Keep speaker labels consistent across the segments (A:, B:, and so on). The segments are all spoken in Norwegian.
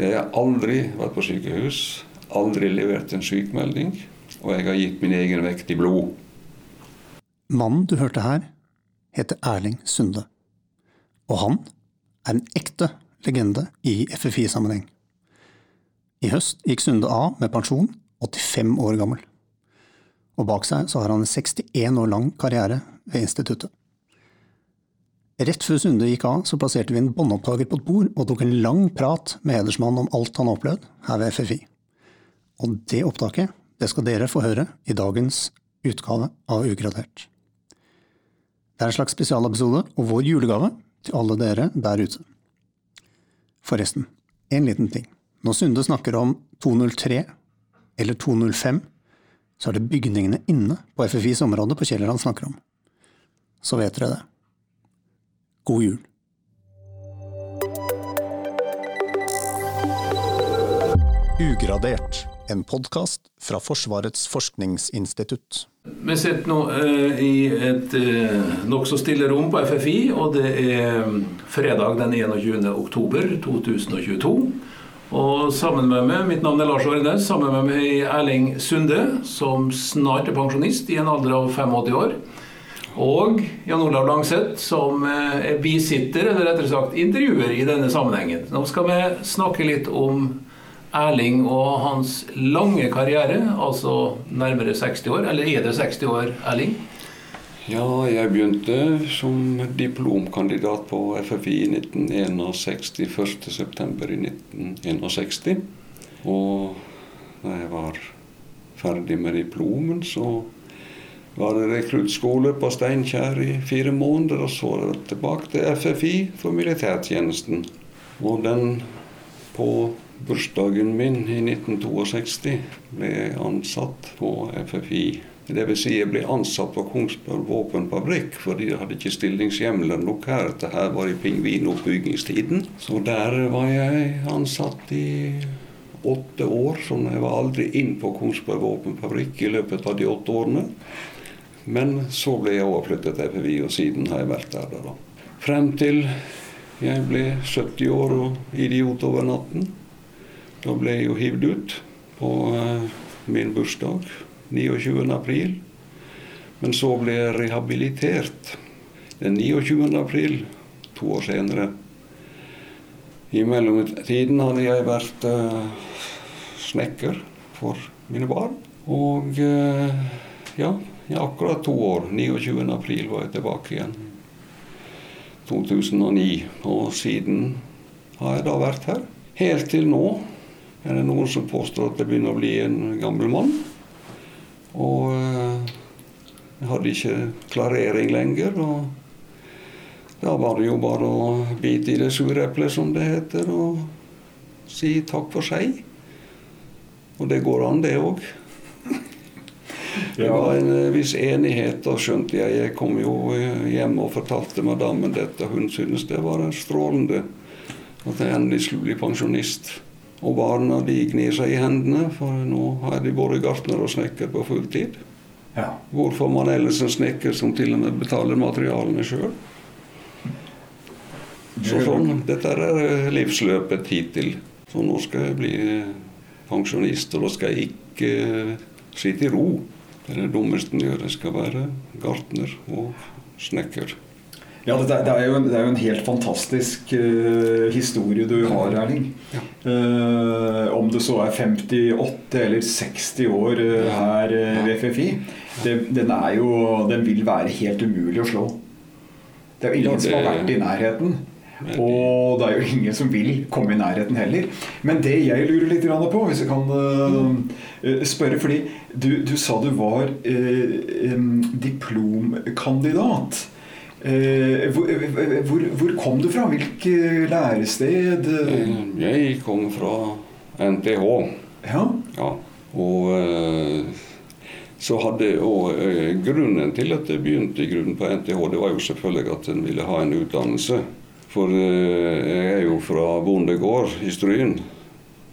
A: Jeg har aldri vært på sykehus, aldri levert en sykemelding, og jeg har gitt min egen vekt i blod.
B: Mannen du hørte her, heter Erling Sunde. Og han er en ekte legende i FFI-sammenheng. I høst gikk Sunde av med pensjon, 85 år gammel. Og bak seg så har han en 61 år lang karriere ved instituttet. Rett før Sunde gikk av, så plasserte vi en båndopptaker på et bord og tok en lang prat med hedersmannen om alt han har opplevd her ved FFI. Og det opptaket det skal dere få høre i dagens utgave av Ugradert. Det er en slags spesialepisode og vår julegave til alle dere der ute. Forresten, en liten ting. Når Sunde snakker om 203 eller 205, så er det bygningene inne på FFIs område på Kjeller han snakker om. Så vet dere det. God jul. Ugradert, en podkast fra Forsvarets forskningsinstitutt.
C: Vi sitter nå eh, i et eh, nokså stille rom på FFI, og det er mm, fredag den 21. oktober 2022. Og sammen med meg, mitt navn er Lars Årenes, sammen med meg er Erling Sunde, som snart er pensjonist i en alder av 85 år. Og Jan Olav Langseth, som eh, er bisitter, eller rettere sagt intervjuer i denne sammenhengen. Nå skal vi snakke litt om Erling og hans lange karriere, altså nærmere 60 år. Eller er det 60 år, Erling?
A: Ja, jeg begynte som diplomkandidat på FFI i 1961, 1.9. i 1961. Og da jeg var ferdig med diplomen, så var det rekruttskole på Steinkjer i fire måneder, og så tilbake til FFI for militærtjenesten. Og den på bursdagen min i 1962 ble jeg ansatt på FFI. Dvs. Si jeg ble ansatt på Kongsberg våpenfabrikk, for de hadde ikke stillingshjemler nok her. Dette her var i pingvinoppbyggingstiden. Så der var jeg ansatt i åtte år, så jeg var aldri inn på Kongsberg våpenfabrikk i løpet av de åtte årene. Men så ble jeg overflyttet til FFI, og siden har jeg vært der. da. Frem til jeg ble 70 år og idiot over natten. Da ble jeg jo hivd ut på uh, min bursdag 29. april. Men så ble jeg rehabilitert den 29. april to år senere. I mellomtiden hadde jeg vært uh, snekker for mine barn. Og uh, i akkurat to år. 29. april var jeg tilbake igjen. 2009. Og siden har jeg da vært her. Helt til nå er det noen som påstår at jeg begynner å bli en gammel mann. Og eh, jeg hadde ikke klarering lenger. Og da var det jo bare å bite i det sure eplet, som det heter, og si takk for seg. Og det går an, det òg. Det var en eh, viss enighet, da skjønte jeg. Jeg kom jo eh, hjem og fortalte madammen dette. Hun syntes det var strålende at jeg endelig skulle bli pensjonist. Og barna de gnir seg i hendene, for nå har de både gartner og snekker på fulltid. Ja. Hvorfor man ellers en snekker som til og med betaler materialene sjøl? Så sånn, Dette er eh, livsløpet hittil. Så nå skal jeg bli pensjonist, og da skal jeg ikke sitte i ro. Det er det dummeste en gjør. Det skal være gartner og snekker.
D: Ja, det er, det er, jo, en, det er jo en, helt fantastisk uh, historie du har, Erling. Ja. Uh, om det så er 58 eller 60 år uh, her ved FFI. Det, den, jo, den, vil være helt umulig å slå. Det er jo ingen ja, som har vært i nærheten. Og det er jo ingen som vil komme i nærheten heller. Men det jeg lurer litt på, hvis jeg kan uh, spørre Fordi du, du, sa du var um, diplomkandidat. Eh, hvor, hvor, hvor, kom du fra? Hvilket lærested?
A: Jeg kom fra NTH.
D: Ja.
A: ja. Og så hadde og Grunnen til at jeg begynte i grunnen på NTH, det var jo selvfølgelig at en ville ha en utdannelse. For eh, jeg er jo fra bondegård i Stryn.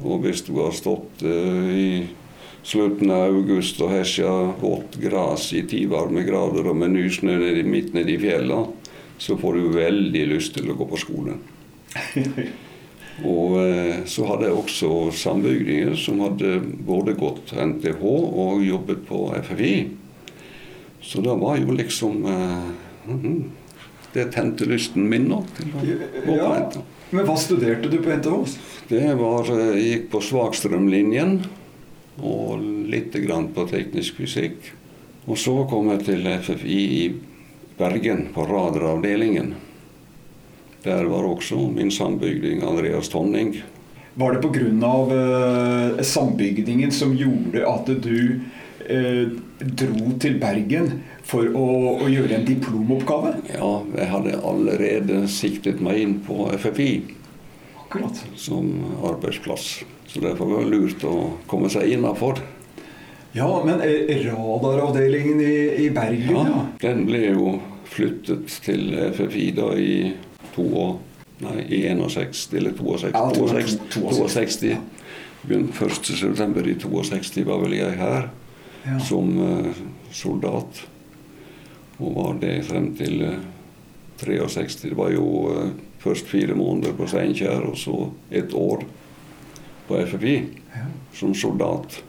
A: Og hvis du har stått eh, i slutten av august og hesja vått gress i ti varmegrader og med nysnø midt nede i fjella, så får du veldig lyst til å gå på skolen. Og eh, så hadde jeg også sambygdinger som hadde både gått NTH og jobbet på FFI. Så det var jo liksom mhm, Det tente lysten min nå til å gå på
D: Ja.
A: NTH.
D: Men hva studerte du på NTH?
A: Det var, eh, jeg gikk på svakstrømlinjen og litt grann på teknisk fysikk. Og så kom jeg til FFI i Bergen, på radaravdelingen. Der var også min sambygding Andreas Tonning.
D: Var det pga. Uh, sambygdingen som gjorde at du uh, dro til Bergen for å, å gjøre en diplomoppgave?
A: Ja, jeg hadde allerede siktet meg inn på FFI
D: Akkurat.
A: som arbeidsplass. Så derfor var det lurt å komme seg innafor.
D: Ja, men eh, radaravdelingen i, i Bergen, ja.
A: Ja, den ble jo flyttet til FFI da i to år. Nei, i 61 eller 62.
D: Ja,
A: 62.
D: 62.
A: 62. Begynte 1.9. i 62 var vel jeg her
D: Ja.
A: som uh, soldat. Og var det frem til eh, 63. Det var jo eh, først fire måneder på Steinkjer, og så et år på FFI som soldat.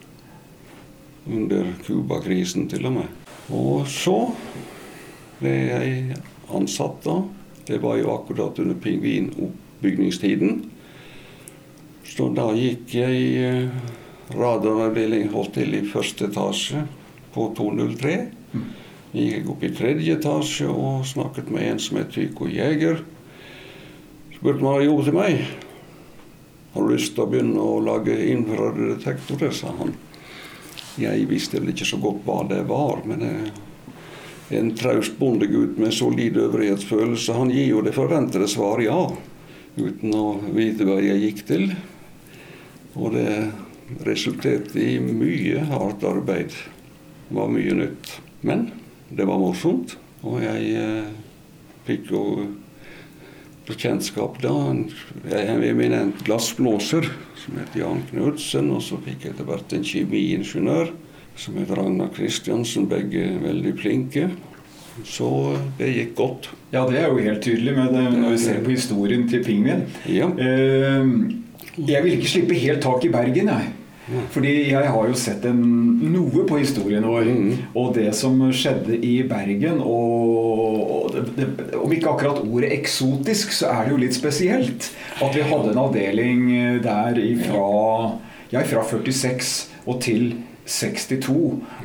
A: Under Cuba-krisen til og med. Og så ble jeg ansatt da. Det var jo akkurat under pingvinoppbyggingstiden. Så da gikk jeg eh, radaravdeling holdt til i første etasje på 203. Gikk opp i tredje etasje og snakket med en som het Tyko Jæger. Spurte om han hadde jobb til meg. Har du lyst til å begynne å lage infrarøddetektorer, sa han. Jeg visste vel ikke så godt hva det var, men en traust bondegutt med solid øvrighetsfølelse, han gir jo det forventede svar ja, uten å vite hva jeg gikk til. Og det resulterte i mye hardt arbeid. Det var mye nytt. Men det var morsomt, og jeg eh, fikk jo bekjentskap da. Jeg er en glassblåser som het Jan Knudsen, og så fikk jeg etter hvert en kjemiingeniør som het Ragnar Kristiansen, begge veldig flinke. Så det gikk godt.
D: Ja, det er jo helt tydelig med det, når vi ser på historien til pingvin.
A: Ja.
D: Eh, jeg vil ikke slippe helt tak i Bergen, jeg. Fordi jeg har jo sett en, noe på historien vår.
A: Mm.
D: Og det som skjedde i Bergen. Og, det, det, om ikke akkurat ordet eksotisk, så er det jo litt spesielt. At vi hadde en avdeling der ifra, ja, fra 46 og til 62.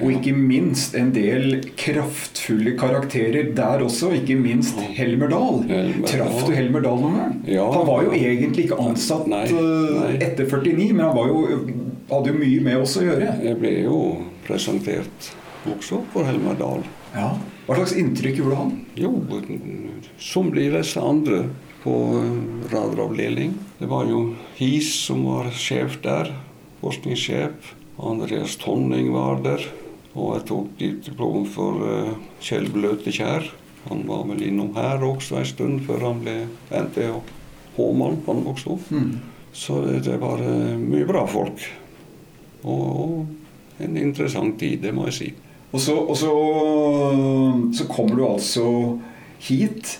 D: Og ikke minst en del kraftfulle karakterer der også. Ikke minst Helmer Dahl. Traff du Helmer Dahl noen gang?
A: Ja.
D: Han var jo egentlig ikke ansatt
A: Nei,
D: eh,
A: nei.
D: etter 49, men han var jo, hadde jo mye med oss å gjøre.
A: Jeg ble jo presentert også for Helmer Dahl.
D: Ja. Hva slags inntrykk gjorde han?
A: Jo, som de fleste andre på eh, radaravdeling. Det var jo His som var sjef der, forskningssjef. Andreas Tonning var der. Og jeg tok diplom for eh, Kjell Bløtekjær. Han var vel innom her også en stund før han ble NTH-mann, han også.
D: Mm.
A: Så det, det var eh, mye bra folk. Og, en interessant tid, det må jeg si.
D: Og så, og så, så kommer du altså hit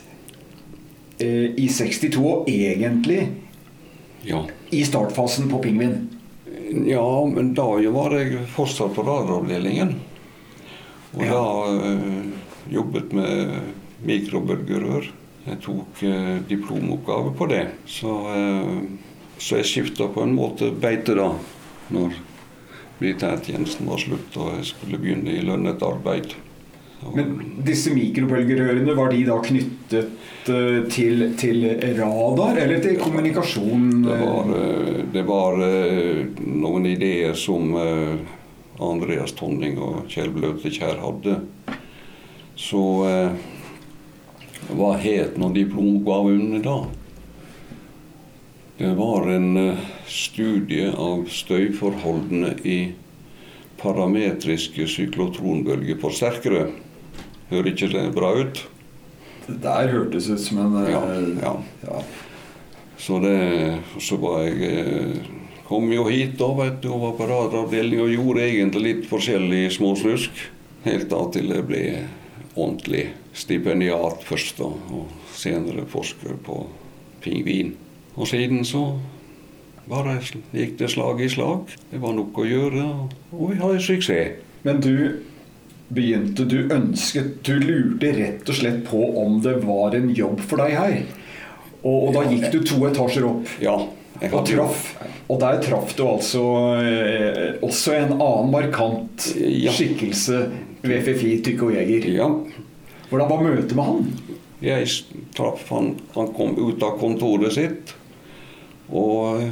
D: eh, i 62, og egentlig
A: Ja.
D: i startfasen på Pingvin.
A: Ja, men da var jeg fortsatt på radaravdelingen. Og
D: Ja.
A: da eh, jobbet med mikrobølgerør. Jeg tok eh, diplomoppgave på det. Så, eh, så jeg skifta på en måte beite da, når militærtjenesten var slutt og jeg skulle begynne i lønnet arbeid.
D: Men disse mikrobølgerørene, var de da knyttet eh, til, til radar eller til kommunikasjon?
A: Det var, eh, det var eh, noen ideer som Andreas Tonning og Kjell Bløtekjær hadde. Så hva het nå diplomoppgaven da? Det var en eh, studie av støyforholdene i parametriske syklotronbølger for sterkere. Hører ikke det bra ut?
D: Det der hørtes ut som en eh,
A: Ja, ja.
D: ja.
A: Så, det, så var jeg eh, Kom jo hit da, vet du, og var på radaravdeling og gjorde egentlig litt forskjellig småslusk. Helt da til jeg ble ordentlig stipendiat først, da, og senere forsker på pingvin. Og siden så bare gikk det slag i slag. Det var nok å gjøre, og vi hadde suksess.
D: Men du begynte, du ønsket Du lurte rett og slett på om det var en jobb for deg her. Og, og da gikk du to etasjer opp.
A: Ja.
D: Og, traff, og der traff du altså eh, også en annen markant
A: Ja.
D: skikkelse ved FFI og Jeger.
A: Ja.
D: Hvordan var møtet med han?
A: Jeg traff han, han kom ut av kontoret sitt, og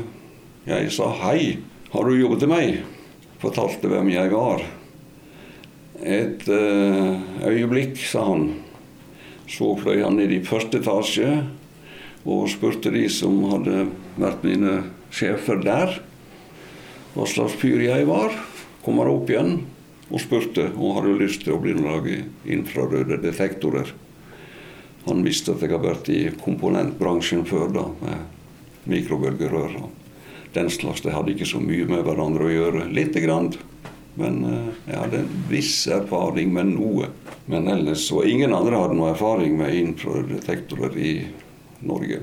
A: jeg sa hei, har du jobbet til meg? Fortalte hvem jeg var. Et eh, øyeblikk, sa han. Så fløy han ned i første etasje og spurte de som hadde vært mine sjefer der, hva slags fyr jeg var. Kom han opp igjen og spurte om hadde lyst til å bli lage infrarøde detektorer. Han visste at jeg har vært i komponentbransjen før, da, med mikrobølgerør og den slags. Det hadde ikke så mye med hverandre å gjøre. Lite grann. Men eh, jeg hadde en viss erfaring med noe. Men ellers så ingen andre hadde noe erfaring med infradetektorer i Norge.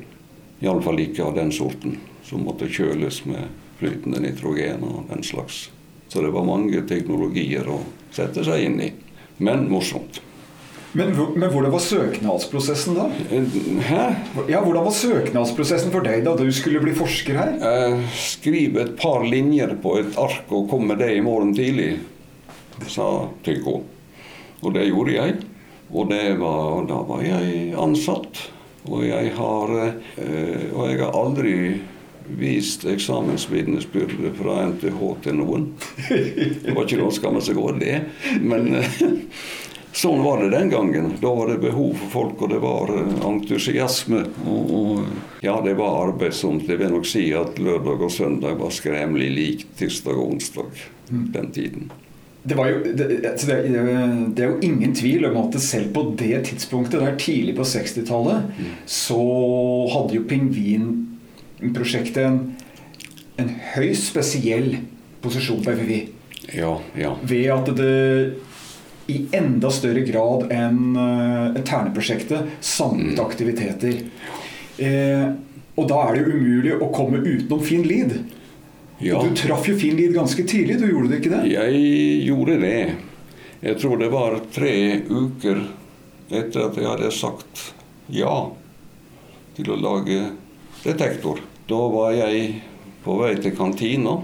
A: Iallfall ikke av den sorten, som måtte kjøles med flytende nitrogen og den slags. Så det var mange teknologier å sette seg inn i. Men morsomt.
D: Men, men hvordan var søknadsprosessen da?
A: Hæ?
D: Ja, Hvordan var søknadsprosessen for deg da du skulle bli forsker her?
A: Eh, skriv et par linjer på et ark og komme med det i morgen tidlig, sa Tycho. Og det gjorde jeg. Og det var, da var jeg ansatt. Og jeg har, eh, og jeg har aldri vist eksamensvitnesbyrde fra NTH til noen. Det var ikke noe å skamme seg over det. Men eh, sånn var det den gangen. Da var det behov for folk, og det var eh, entusiasme. Og, og ja, det var arbeidsomt. Jeg vil nok si at lørdag og søndag var skremmelig lik tirsdag og onsdag den tiden.
D: Det, var jo, det, det, det er jo ingen tvil om at selv på det tidspunktet, der tidlig på 60-tallet, så hadde jo pingvinprosjektet en, en høyst spesiell posisjon på FFI.
A: Ja, ja.
D: Ved at det i enda større grad enn uh, Terneprosjektet samlet aktiviteter. Eh, og da er det jo umulig å komme utenom Finn Lied.
A: ja.
D: Og du traff jo Finn Lied ganske tidlig, du gjorde det ikke det?
A: Jeg gjorde det. Jeg tror det var tre uker etter at jeg hadde sagt ja til å lage detektor. Da var jeg på vei til kantina.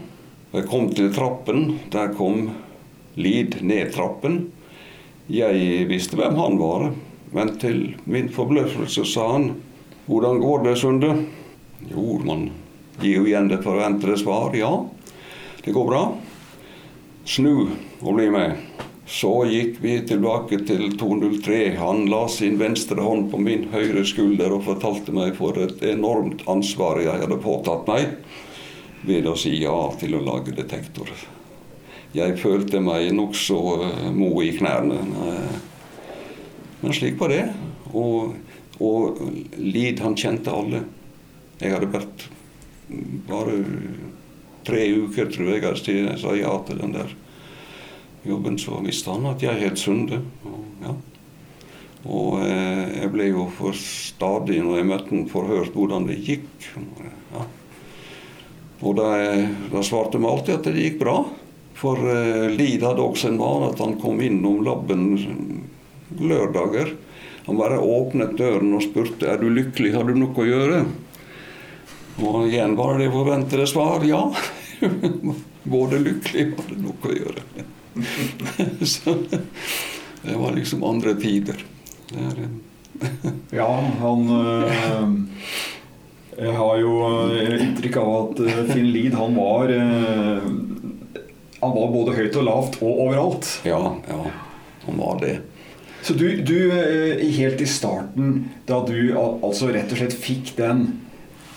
A: Jeg kom til trappen. Der kom Lid ned trappen. Jeg visste hvem han var, men til min forbløffelse sa han Hvordan går det, Sunde? Jo, man gir jo igjen det forventede svar. Ja, det går bra. Snu og bli med. Så gikk vi tilbake til 203. Han la sin venstre hånd på min høyre skulder og fortalte meg for et enormt ansvar jeg hadde påtatt meg ved å si ja til å lage detektor. Jeg følte meg nokså uh, mo i knærne. Eh, Men slik var det. Og, og Lid, han kjente alle. Jeg hadde vært bare tre uker, tror jeg, siden jeg sa ja til den der jobben, så visste han at jeg het Sunde. Og, ja. og eh, jeg ble jo for stadig, når jeg møtte han, forhørt hvordan det gikk. Ja. Og da, da svarte vi alltid at det gikk bra. For eh, Lid hadde også en vane at han kom innom laben lørdager. Han bare åpnet døren og spurte er du lykkelig, har du noe å gjøre. Og igjen var det forventede svar ja. Både lykkelig og hadde noe å gjøre. Så det var liksom andre tider. Er, eh,
D: Ja, han øh, Jeg har jo øh, inntrykk av at Finn Lid, han var øh, Han var både høyt og lavt og overalt.
A: ja, ja, han var det.
D: Så du, du øh, helt i starten, da du altså rett og slett fikk den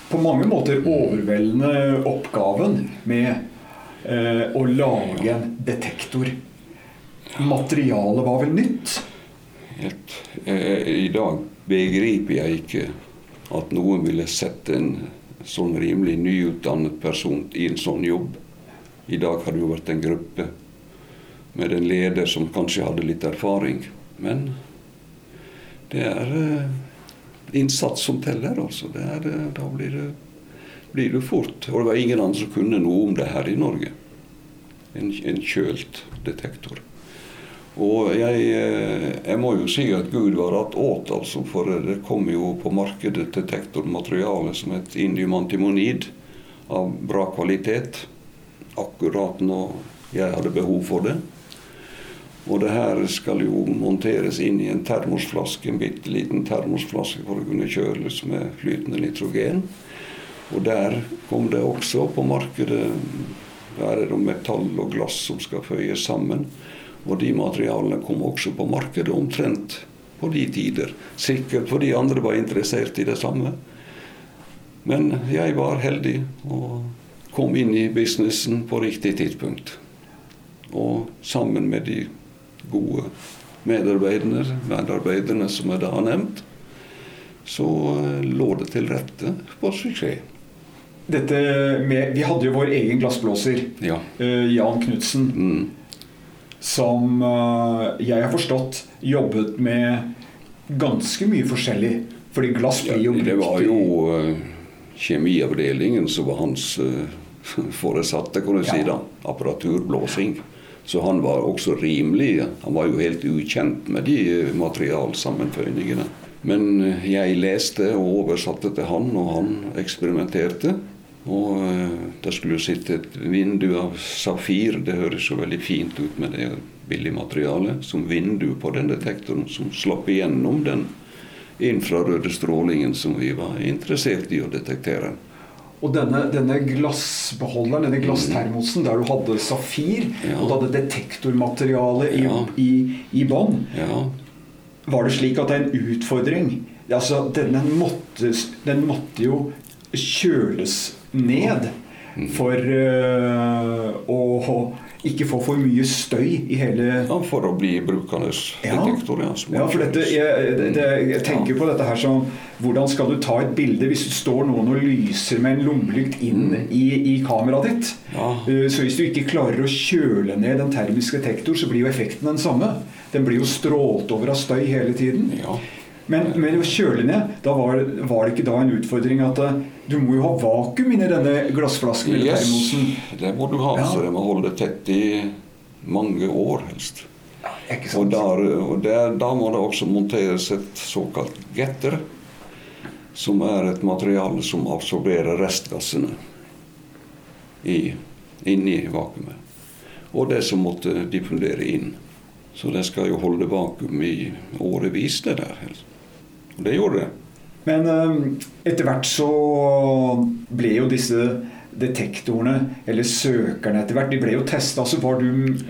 D: på mange måter overveldende oppgaven med eh, å lage en detektor Materialet var vel nytt?
A: Helt, eh, I dag begriper jeg ikke at noen ville sette en sånn rimelig nyutdannet person i en sånn jobb. I dag har det jo vært en gruppe med en leder som kanskje hadde litt erfaring. Men det er eh, innsats som teller, altså. Er, eh, da blir det blir det, fort. Og det var ingen andre som kunne noe om det her i Norge. En, en kjølt detektor. Og jeg, eh, jeg, må jo si at Gud var rett åt, altså, for det kom jo på markedet detektormateriale som het indium antimonid av bra kvalitet. Akkurat når jeg hadde behov for det. Og det her skal jo monteres inn i en termosflaske, en bitte liten termosflaske for å kunne kjøles med flytende nitrogen. Og der kom det også på markedet Der er det metall og glass som skal føyes sammen. Og de materialene kom også på markedet omtrent på de tider. Sikkert fordi andre var interessert i det samme. Men jeg var heldig og kom inn i businessen på riktig tidspunkt. Og sammen med de gode medarbeiderne, medarbeiderne som jeg da har nevnt, så eh, lå det til rette for suksess.
D: Med, vi hadde jo vår egen glassblåser, ja. uh, Jan Knutsen, mm. som uh, jeg har forstått jobbet med ganske mye forskjellig. Fordi glass blir jo
A: brukt Det var jo uh, kjemiavdelingen som var hans foresatte, kan du ja. si. da, Apparaturblåsing. Så han var også rimelig Han var jo helt ukjent med de materialsammenføyningene. Men jeg leste og oversatte til han, og han eksperimenterte. Og eh, det skulle sitte et vindu av safir. Det høres jo veldig fint ut med det billige materialet. Som vindu på den detektoren som slapp igjennom den infrarøde strålingen som vi var interessert i å detektere.
D: Og denne, denne, glassbeholderen, denne glasstermosen der du hadde safir, ja. og du hadde detektormateriale i, ja. i, i bånn, ja. var det slik at det er en utfordring altså, den, måtte, den måtte jo kjøles ned mm. for uh, å ikke få for mye støy i hele
A: Ja, For å bli brukernes detektor. Ja,
D: ja for dette, jeg, det, jeg tenker ja. på dette her som Hvordan skal du ta et bilde hvis du står noen og lyser med en lommelykt inn mm. i, i, kameraet ditt? Ja. Uh, så hvis du ikke klarer å kjøle ned den termiske detektor, så blir jo effekten den samme. Den blir jo strålt over av støy hele tiden. Ja. Men, men å kjøle ned, da var, var, det ikke da en utfordring at du må jo ha vakuum inni denne glassflasken eller yes, termosen?
A: det må du ha. Ja. Så det må holde tett i mange år helst. Og, der, og der, da må det også monteres et såkalt getter, som er et materiale som absorberer restgassene i, inni vakuumet. Og det som måtte diffundere inn. Så det skal jo holde vakuum i årevis, det der. helst. Og det gjorde det.
D: Men ehm, etter hvert så ble jo disse detektorene, eller søkerne etter hvert, de ble jo testa. Så var,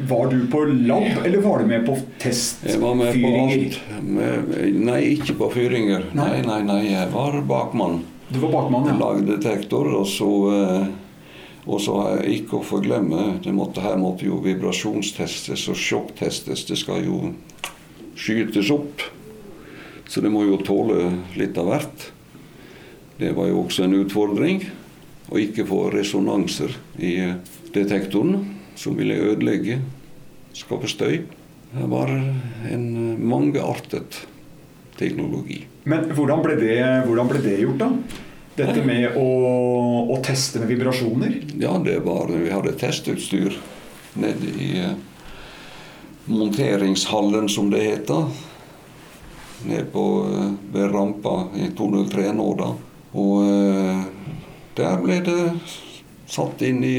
D: var, du på lab, eller var du med på testfyringer?
A: Jeg var med på alt. Med, nei, ikke på fyringer. Nei. nei, nei, nei, jeg var bakmann.
D: Du var bakmann, ja.
A: Lagde detektor, og så eh, og så ikke å forglemme, det måtte, her måtte jo vibrasjonstestes og sjokktestes. Det skal jo skytes opp. Så det må jo tåle litt av hvert. Det var jo også en utfordring å ikke få resonanser i detektoren som ville ødelegge, skape støy. Det var en mangeartet teknologi.
D: Men hvordan ble det, hvordan ble det gjort, da? Dette med å, å, teste med vibrasjoner?
A: Ja, det var Vi hadde testutstyr nede i eh, monteringshallen, som det heter ned på, eh, ved rampa i 203 nå, da. Og eh, der ble det satt inn i,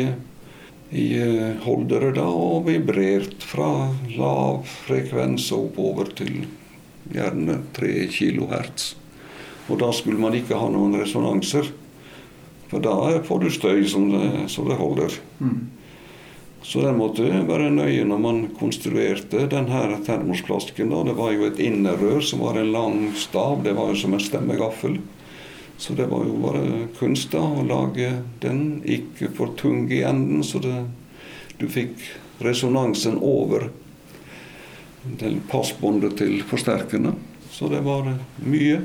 A: i eh, holdere da, og vibrert fra lav frekvens og oppover til gjerne 3 kHz. Og da skulle man ikke ha noen resonanser, for da får du støy som det, så det holder. Mm. Så den måtte være nøye når man konstruerte denne termosflasken. Det var jo et innerrør som var en lang stav. Det var jo som en stemmegaffel. Så det var jo bare kunst da, å lage den ikke for tung i enden, så det, du fikk resonansen over til passbåndet til forsterkerne. Så det var mye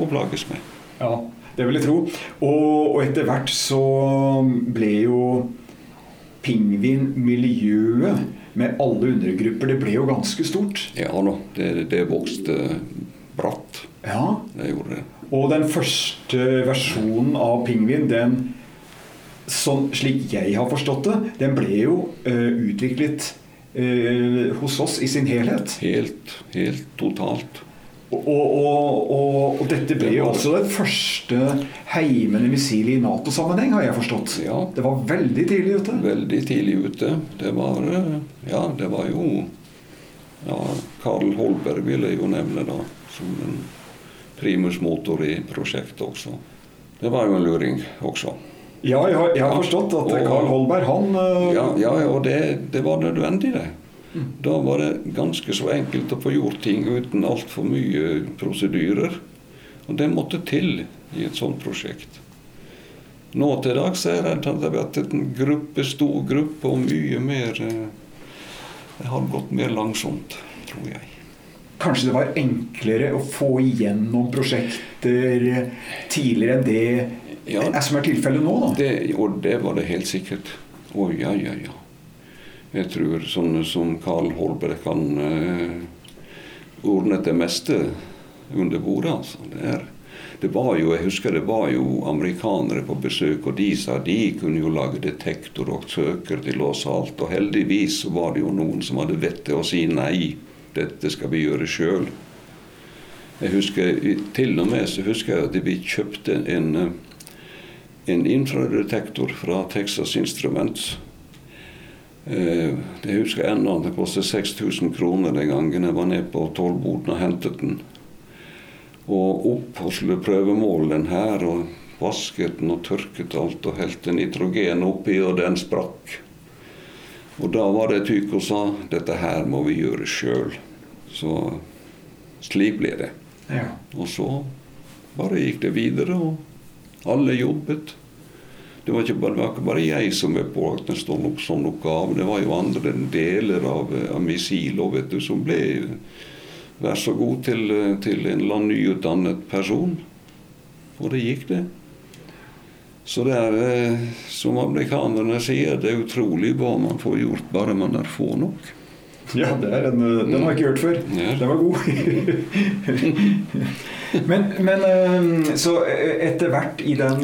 A: å plages med.
D: Ja, det vil jeg tro. Og, og etter hvert så ble jo pingvinmiljøet med alle undergrupper, det ble jo ganske stort?
A: Ja da, det, det vokste bratt.
D: Ja.
A: Det gjorde det.
D: Og den første versjonen av pingvin, den sånn slik jeg har forstått det, den ble jo uh, utviklet uh, hos oss i sin helhet.
A: Helt, helt totalt.
D: Og, og, og, og dette ble jo også det første heimende missilet i Nato-sammenheng, har jeg forstått.
A: Ja.
D: Det var veldig tidlig ute.
A: Veldig tidlig ute. Det var, ja, det var jo ja, Karl Holberg vil jeg jo nevne da, som en primus motor i prosjektet også. Det var jo en luring også.
D: Ja, jeg har, jeg har forstått at Karl Holberg, han uh...
A: Ja, ja, og det, det var nødvendig, det. Da var det ganske så enkelt å få gjort ting uten altfor mye prosedyrer. Og det måtte til i et sånt prosjekt. Nå til dags er det at det har vært en gruppe, stor gruppe og mye mer eh, Det har gått mer langsomt, tror jeg.
D: Kanskje det var enklere å få igjennom prosjekter tidligere enn det ja, er som er tilfellet nå? da?
A: Det, og det var det helt sikkert. Å ja, ja, ja. Jeg tror sånne som Carl Holberg kan uh, ordne det meste under bordet. Altså. Det, det, var jo, jeg husker det var jo amerikanere på besøk, og de sa de kunne jo lage detektor og søker til oss alt. Og heldigvis var det jo noen som hadde vett til å si nei, dette skal vi gjøre sjøl. Jeg husker, Til og med så husker jeg at vi kjøpte en, en infradetektor fra Texas Instruments Eh, det husker jeg ennå. Det kostet 6000 kroner den gangen jeg var nede på tollboden og hentet den. Og opp og skulle prøvemåle den her, og vasket den og tørket alt og helte nitrogen oppi, og den sprakk. Og da var det og sa dette her må vi gjøre sjøl. Så slik ble det.
D: Ja.
A: Og så bare gikk det videre, og alle jobbet. Det var, ikke bare, det var ikke bare jeg som ble pålagt en sånn, oppgave. Det var jo andre deler av, av missilet vet du, som ble Vær så god til, til en eller annen nyutdannet person. Og det gikk, det. Så det er, eh, som amerikanerne sier, det er utrolig hva man får gjort bare man er få nok.
D: Ja, det en, eh, den har jeg ikke hørt før.
A: Ja.
D: Den var god. men, men, eh, så etter hvert i den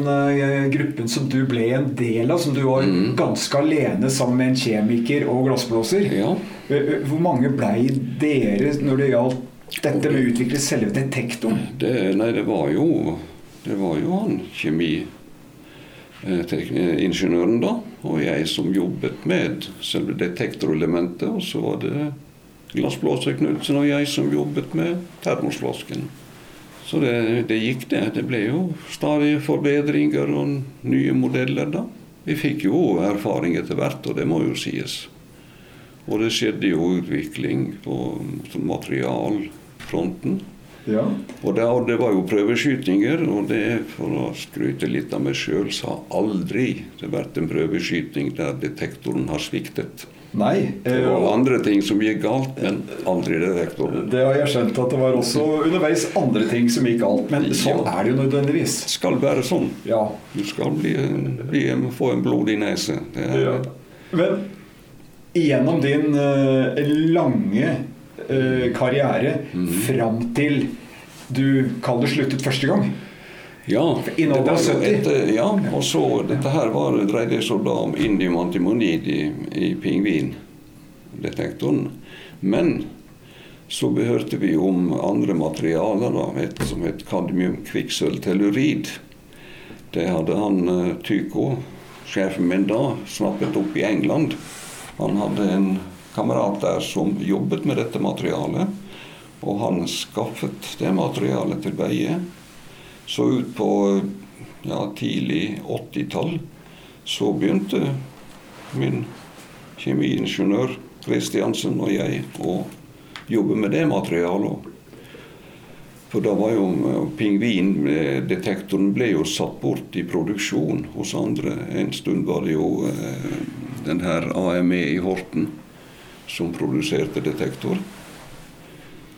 D: gruppen som du ble en del av, som du var
A: Mm.
D: ganske alene sammen med en kjemiker og glassblåser
A: Ja.
D: Hvor mange blei dere når det gjaldt dette med å utvikle selve detektoren?
A: Det, nei, det var jo Det var jo han kjemiingeniøren, da. Og jeg som jobbet med selve detektorelementet. Og så var det glassblåser Knutsen og jeg som jobbet med termosflasken. Så det, det gikk, det. Det ble jo stadig forbedringer og nye modeller, da. Vi fikk jo erfaring etter hvert, og det må jo sies. Og det skjedde jo utvikling på materialfronten.
D: Ja.
A: Og det, og det var jo prøveskytinger, og det, for å skryte litt av meg sjøl, så har aldri det vært en prøveskyting der detektoren har sviktet.
D: Nei.
A: Det
D: eh,
A: var andre ting som gikk galt, men aldri detektoren.
D: det har jeg skjønt at det var også underveis andre ting som gikk galt. Men sånn er det jo nødvendigvis.
A: Skal være sånn.
D: Ja.
A: Du skal bli, bli, få en blodig nese. Det er,
D: Ja. Men gjennom din eh, lange karriere
A: mm.
D: fram til du kan det sluttet første gang
A: Ja, det var jo et, ja, og så dette her var, dreide seg da om indium antimonid i, i pingvindetektoren. Men så behørte vi om andre materialer, da, et som het kadmium-kvikksølv-tellurid. Det hadde han eh, Tycho, sjefen min da, snappet opp i England. Han hadde en kamerat der som jobbet med dette materialet. Og han skaffet det materialet til veie. Så ut på ja, tidlig 80-tall så begynte min kjemiingeniør Kristiansen og jeg å jobbe med det materialet. For da var jo eh, pingvindetektoren ble jo satt bort i produksjon hos andre. En stund var det jo eh, den her AME i Horten som produserte detektor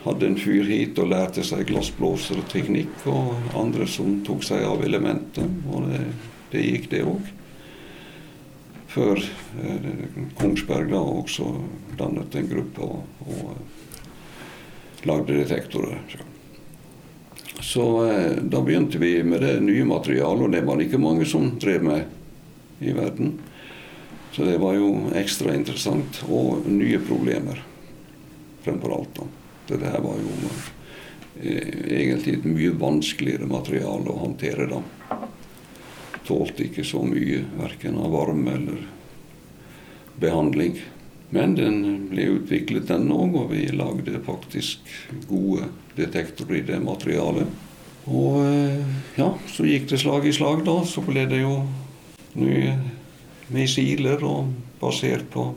A: hadde en fyr hit og lærte seg glassblåserteknikk, og andre som tok seg av elementet. Og det, det gikk, det òg. Før eh, Kongsberg da også dannet en gruppe og, og lagde detektorer. Så eh, da begynte vi med det nye materialet, og det var det ikke mange som drev med i verden. Så det var jo ekstra interessant. Og nye problemer, fremfor alt. da. Dette her var jo eh, egentlig et mye vanskeligere materiale å håndtere da. Tålte ikke så mye, verken av varme eller behandling. Men den ble utviklet, den òg, og vi lagde faktisk gode detektorer i det materialet. Og eh, ja, så gikk det slag i slag, da. Så ble det jo nye missiler og basert på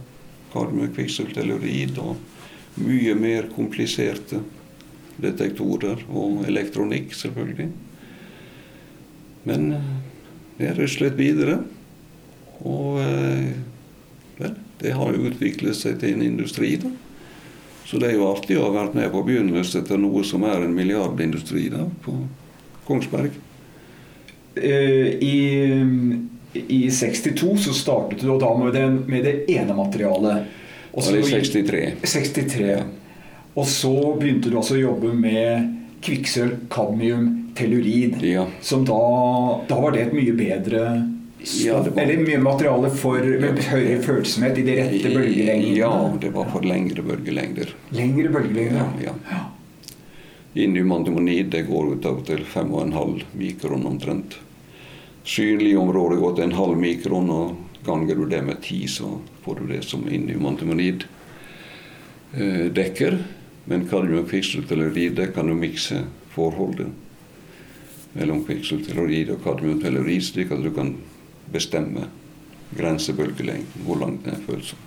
A: kadmium-kvikksølvtellurid og mye mer kompliserte detektorer og elektronikk, selvfølgelig. Men jeg det ruslet videre. Og eh, vel, det har jo utviklet seg til en industri, da. Så det er jo artig å ha vært med på begynnelsen til noe som er en milliardindustri da, på Kongsberg.
D: Eh, I, I 62 så startet du da med, den, med det ene materialet.
A: Og så i 63.
D: 63. Ja. Og så begynte du altså å jobbe med kvikksølv, kadmium, tellurid.
A: Ja.
D: Som da, da var det et mye bedre
A: Ja, var-
D: Eller mye materiale for høyere følsomhet i de rette bølgelengdene.
A: Ja, det var for lengre bølgelengder.
D: Lengre bølgelengder.
A: Ja, ja. Indiumantimonid det går ut til 5,5 mikron omtrent. Synlig området går til en halv mikron, og ganger du det med ti, så får du det som indiumantimonid eh, dekker. Men kadmium og kvikksølvtellurid det kan du mikse forholdet mellom kvikksølvtellurid og kadmiumtellurid, slik at du kan bestemme grensebølgelengden, hvor langt den er følsom.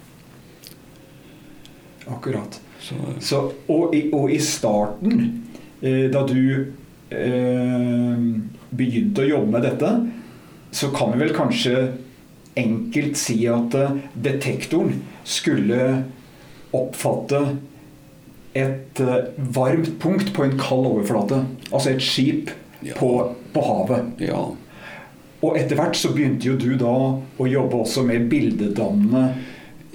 D: Akkurat.
A: Så,
D: Så, og, i, og i starten, eh, da du eh, begynte å jobbe med dette, så kan vi vel kanskje enkelt si at eh, detektoren skulle oppfatte et eh, varmt punkt på en kald overflate. Altså et skip
A: Ja.
D: på, på havet.
A: ja.
D: Og etter hvert så begynte jo du da å jobbe også med bildedannende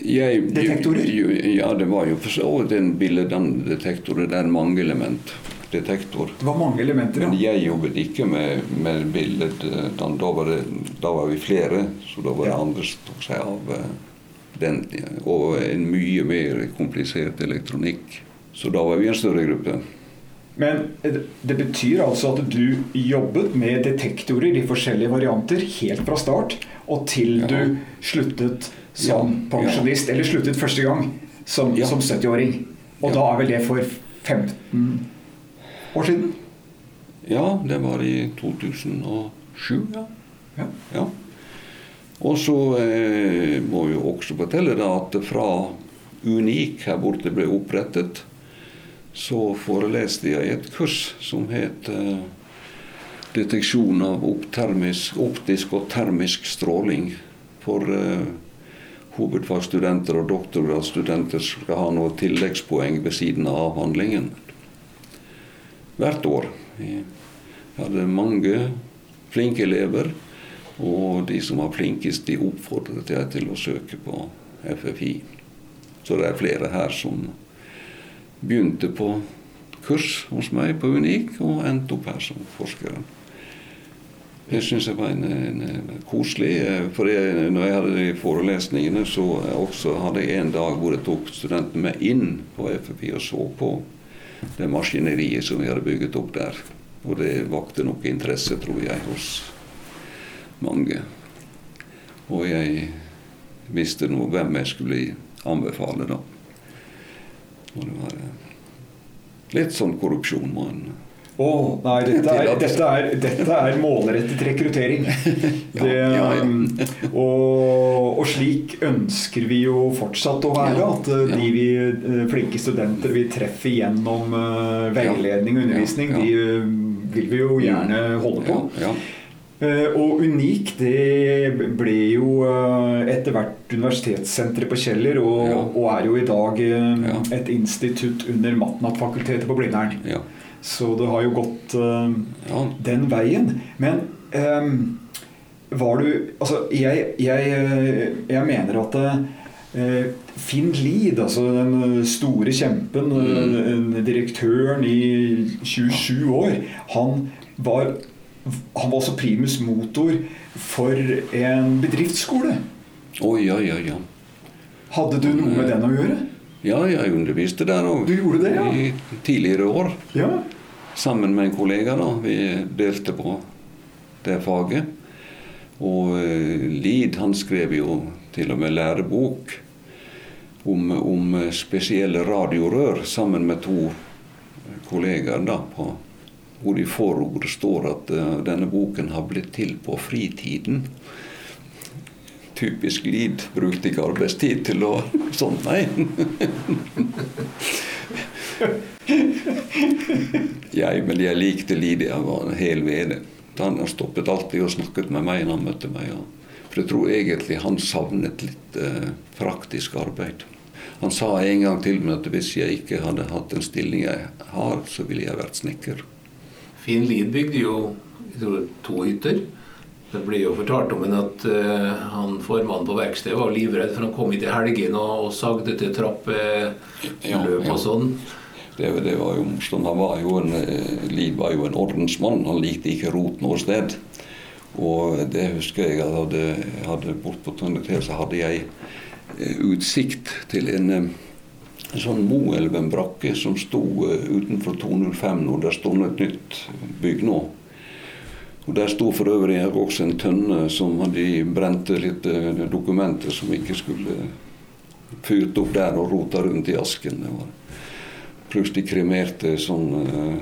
A: Jeg,
D: Detektorer?
A: Jo, ja, det var jo for så vidt en billeddetektor. Det er en mangeelementdetektor.
D: Det var mange elementer.
A: Men jeg jobbet ikke med, med bildet. Da, var det, da var vi flere, så da var det
D: Ja.
A: andre som tok seg av eh, den. Og en mye mer komplisert elektronikk. Så da var vi en større gruppe.
D: Men det betyr altså at du jobbet med detektorer i forskjellige varianter helt fra start og til
A: Ja.
D: du sluttet som
A: Ja,
D: pensjonist, eller sluttet første gang som,
A: Ja.
D: som 70-åring. Og
A: Ja.
D: da er vel det for 15 år siden?
A: Ja, det var i 2007, ja.
D: Ja.
A: Ja. Og så eh, må vi også fortelle da at fra Unik her borte ble opprettet, så foreleste jeg et kurs som het eh, Deteksjon av optisk og termisk stråling for eh, hovedfagsstudenter og doktorgradsstudenter som skal ha noen tilleggspoeng ved siden av avhandlingen. Hvert år. Jeg hadde mange flinke elever. Og de som var flinkest, de oppfordret jeg til å søke på FFI. Så det er flere her som begynte på kurs hos meg på Unik, og endte opp her som forskere. Det syns jeg var en, en, koselig. eh, For jeg, når jeg hadde de forelesningene, så jeg også hadde jeg en dag hvor jeg tok studentene med inn på FFI og så på det maskineriet som vi hadde bygget opp der. Og det vakte nok interesse, tror jeg, hos mange. Og jeg visste nå hvem jeg skulle anbefale, da. Og det var eh, litt sånn korrupsjon, må
D: Å, nei, dette er, dette, er, dette er målrettet rekruttering. Det, um, Og, og slik ønsker vi jo fortsatt å være. At uh, de vi, uh, flinke studenter vi treffer gjennom uh, veiledning og undervisning, de vil vi jo gjerne holde på. Og Unik det ble jo etter hvert universitetssenteret på Kjeller, og, og er jo i dag
A: Ja.
D: et institutt under Matnat-fakultetet på Blindern. Så det har jo gått uh,
A: ja.
D: den veien. Men um, var du Altså, jeg, jeg, eh, jeg mener at uh, Finn Lied, altså den store kjempen,
A: Mm.
D: direktøren i 27 år, han var han var også primus motor for en bedriftsskole.
A: Oi, oi, oi, ja.
D: Hadde du noe med den å gjøre?
A: Ja, jeg underviste der òg.
D: Du gjorde det, ja?
A: I tidligere år.
D: Ja.
A: Sammen med en kollega. da. Vi delte på det faget. Og eh, Lid han skrev jo til og med lærebok om, om spesielle radiorør sammen med to kollegaer. da, på, Hvor i forordet står at uh, denne boken har blitt til på fritiden. Typisk Lid brukte ikke arbeidstid til å Sånn, nei. jeg, men jeg likte Lid. Jeg var hel ved det. Han stoppet alltid og snakket med meg når han møtte meg. For jeg tror egentlig han savnet litt eh, praktisk arbeid. Han sa en gang til meg at hvis jeg ikke hadde hatt den stilling jeg har, så ville jeg vært snekker.
C: Finn Lid bygde jo tror, to hytter. Det blir jo fortalt om en at uh, han formannen på verkstedet var livredd, for han kom hit i helgene og, og sagde til trappeløp ja, ja. og sånn.
A: Det, det, var jo morsomt. Han var jo en, eh, Liv var jo en ordensmann. Han likte ikke rot noe sted. Og det husker jeg at hadde, hadde bort på Trøndelag så hadde jeg eh, utsikt til en, en sånn Moelven-brakke som sto utenfor 205 når det stod et nytt bygg nå. Og Der sto for øvrig også en tønne som hadde brente litt eh, dokumenter som ikke skulle fyrt opp der og rota rundt i asken. Pluss de kremerte sånn uh,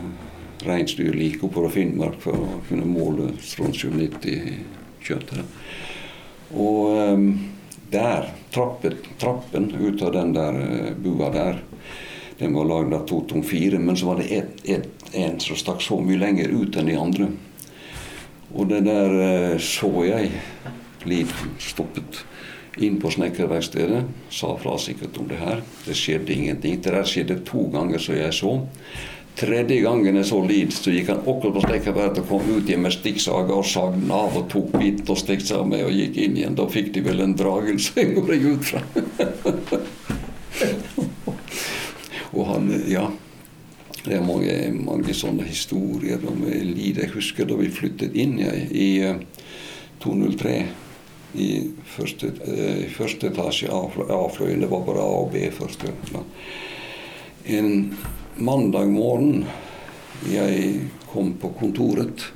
A: reinsdyr like oppover Finnmark for å kunne måle strontium-90 i kjøttet. Og um, der, trappen, trappen ut av den der uh, bua der, den var lagd av 224, men så var det en som stakk så mye lenger ut enn de andre. Og det der eh, så jeg. Liv stoppet inn på snekkerverkstedet. Sa fra sikkert om det her. Det skjedde ingenting. Det der skjedde to ganger som jeg så. Tredje gangen jeg så Lid, så gikk han akkurat på snekkerverket og kom ut igjen med stikksaga og den av og tok bit og stikksag med og gikk inn igjen. Da fikk de vel en dragelse, går jeg ut fra. og han, ja det er mange, mange sånne historier om livet. Jeg husker da vi flyttet inn jeg, i 203 eh, i første, uh, første etasje av A-fløyen. Det var bare A og B først. En mandag morgen jeg kom på kontoret,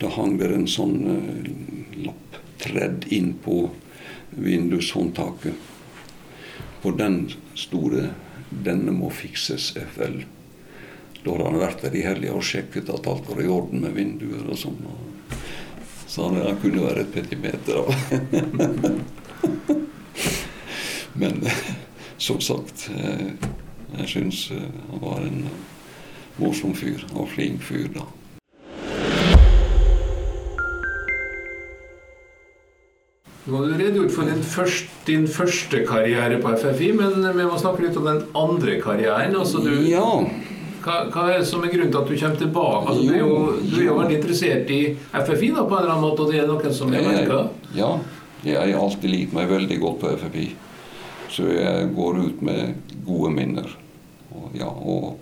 A: da hang det en sånn uh, lapp tredd inn på vindushåndtaket. På den sto det 'Denne må fikses FL'. Da hadde han vært der i helga og sjekket at alt var i orden med vinduer og sånn. Så han, han kunne være et petimeter. Men som sagt, eh, jeg syns eh, han var en morsom fyr og flink fyr da.
C: Nå har du redegjort for din første, din første, karriere på FFI, men vi må snakke litt om den andre karrieren. Altså du,
A: ja.
C: Hva, hva, er det som er grunnen til at du kommer tilbake? Altså, du, er jo, du er jo veldig interessert i FFI da, på en eller annen måte, og det er noen som er merka?
A: Ja, jeg har alltid likt meg veldig godt på FFI. Så jeg går ut med gode minner. Og, ja, og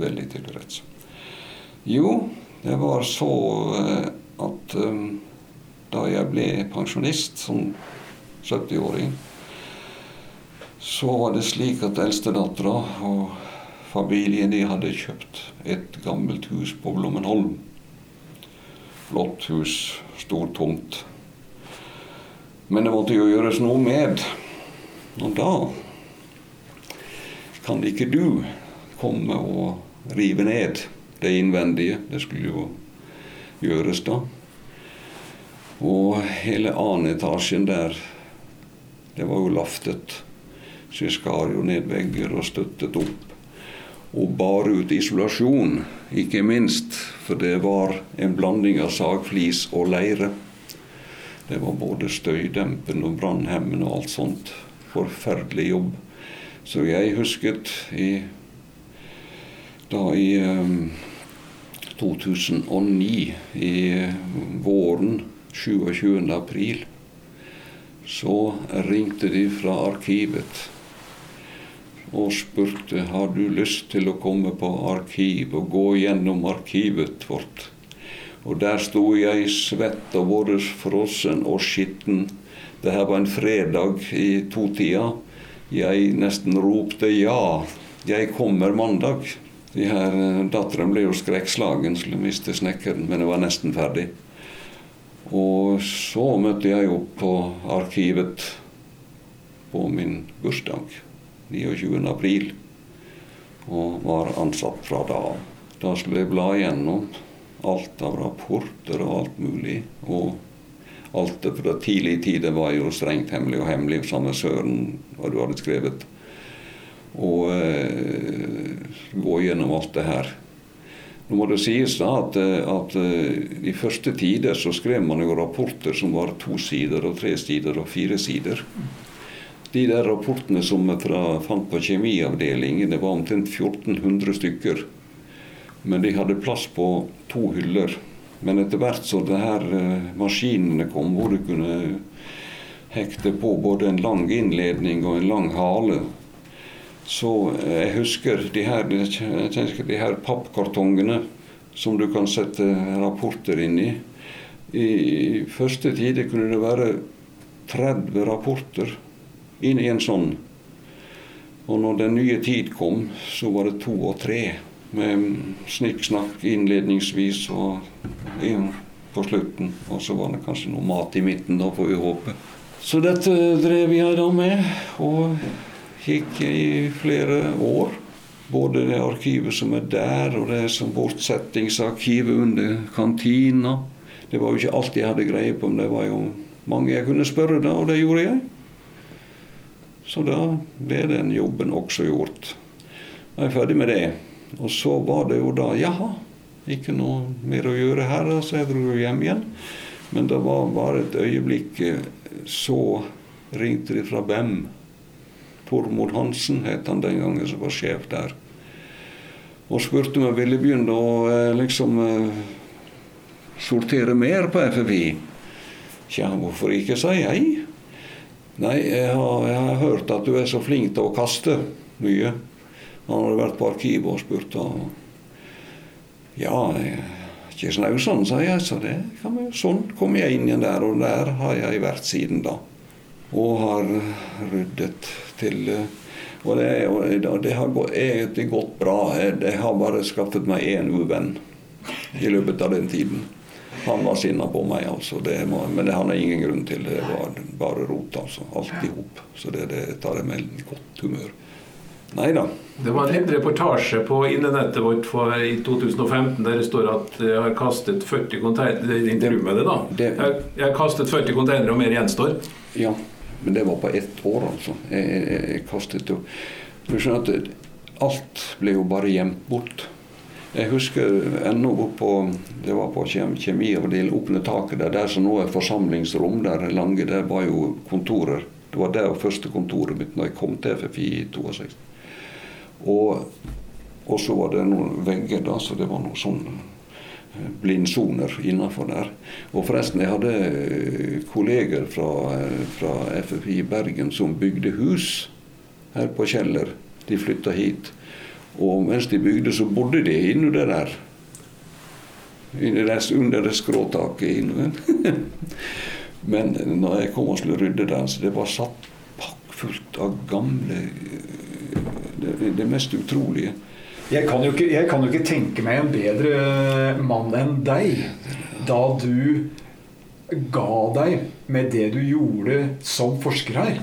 A: veldig tilfreds. Jo, det var så eh, at um, da jeg ble pensjonist som 70-åring, så var det slik at eldstedattera og Familien de hadde kjøpt et gammelt hus på Blommenholm. Flott hus, stor tomt. Men det måtte jo gjøres noe med. Og da kan ikke du komme og rive ned det innvendige. Det skulle jo gjøres da. Og hele annen etasjen der, det var jo laftet. Så jeg skar jo ned vegger og støttet opp og bar ut isolasjon, ikke minst. For det var en blanding av sagflis og leire. Det var både støydempende og brannhemmende og alt sånt. Forferdelig jobb. Så jeg husket i da i um, 2009, i våren, 27. april, så ringte de fra arkivet og spurte har du lyst til å komme på arkiv og gå gjennom arkivet vårt Og der sto jeg svett og både frossen og skitten. Det her var en fredag i totida. Jeg nesten ropte ja. Jeg kommer mandag. De her eh, Datteren ble jo skrekkslagen, skulle miste snekkeren, men det var nesten ferdig. Og så møtte jeg opp på arkivet på min bursdag, 29. april, og var ansatt fra da av. Da skulle jeg bla igjennom alt av rapporter og alt mulig. Og alt det fra tidlig tid var jo strengt hemmelig og hemmelig, samme søren hva du hadde skrevet. Og eh, gå gjennom alt det her. Nå må det sies da at, eh, at eh, i første tider så skrev man jo rapporter som var to sider og tre sider og fire sider. De der rapportene som jeg fant på kjemiavdelingen, det var omtrent 1400 stykker. Men de hadde plass på to hyller. Men etter hvert så det her eh, maskinene kom hvor du kunne hekte på både en lang innledning og en lang hale, så eh, jeg husker de her, de her pappkartongene som du kan sette rapporter inn i. I første tid kunne det være 30 rapporter inn i en sånn. Og når den nye tid kom, så var det to og tre. Med snikksnakk innledningsvis og på slutten. Og så var det kanskje noe mat i midten, da får vi håpe. Så dette drev jeg da med. og gikk i flere år. Både det arkivet som er der, og det som bortsettingsarkivet under kantina. Det var jo ikke alt jeg hadde greie på, men det var jo mange jeg kunne spørre da, og det gjorde jeg. Så da ble den jobben også gjort. Da er jeg ferdig med det. Og så var det jo da Jaha, ikke noe mer å gjøre her, så jeg dro hjem igjen. Men det var bare et øyeblikk eh, så ringte de fra BEM Tormod Hansen het han den gangen, som var sjef der. Og spurte om jeg ville begynne å eh, liksom eh, sortere mer på FFI. Tja, hvorfor ikke, sa jeg. Nei, jeg har, jeg har, hørt at du er så flink til å kaste mye. Han hadde vært på arkivet og spurt. Og, ja, ikke snau sånn, sa jeg. Så det kan vi, sånn kom jeg inn igjen der, og der har jeg vært siden da. Og har ryddet til eh, Og det, det har egentlig gått bra. Det har bare skaffet meg én uvenn i løpet av den tiden. Han var sinna på meg, altså. Det må, men det hadde jeg ingen grunn til. Det var bare rot, altså. Alt i hop. Så det, det, tar jeg med godt humør. Nei da.
C: Det var en reportasje på innenettet vårt for, i 2015 der det står at jeg har kastet 40 containere Intervju med det, da. Det, jeg, jeg har kastet 40 containere, og mer gjenstår.
A: Ja. Men det var på ett år, altså. Jeg, jeg, jeg kastet jo Du skjønner at alt ble jo bare gjemt bort. Jeg husker ennå på Det var på kjemiavdelingen, åpne taket der, der som nå er forsamlingsrom. Der lange, der var jo kontorer. Det var der første kontoret mitt når jeg kom til FFI i 62. Og, og så var det noen vegger, da, så det var noen sånne blindsoner innafor der. Og forresten, jeg hadde eh, kolleger fra, eh, fra FFI Bergen som bygde hus her på Kjeller. De flytta hit. Og mens de bygde, så bodde de innunder der. Under det skråtaket. Men når jeg kom og skulle rydde der, så det var satt pakkfullt av gamle det, det mest utrolige.
D: Jeg kan, ikke, jeg kan, jo ikke, tenke meg en bedre mann enn deg da du ga deg med det du gjorde som forsker her.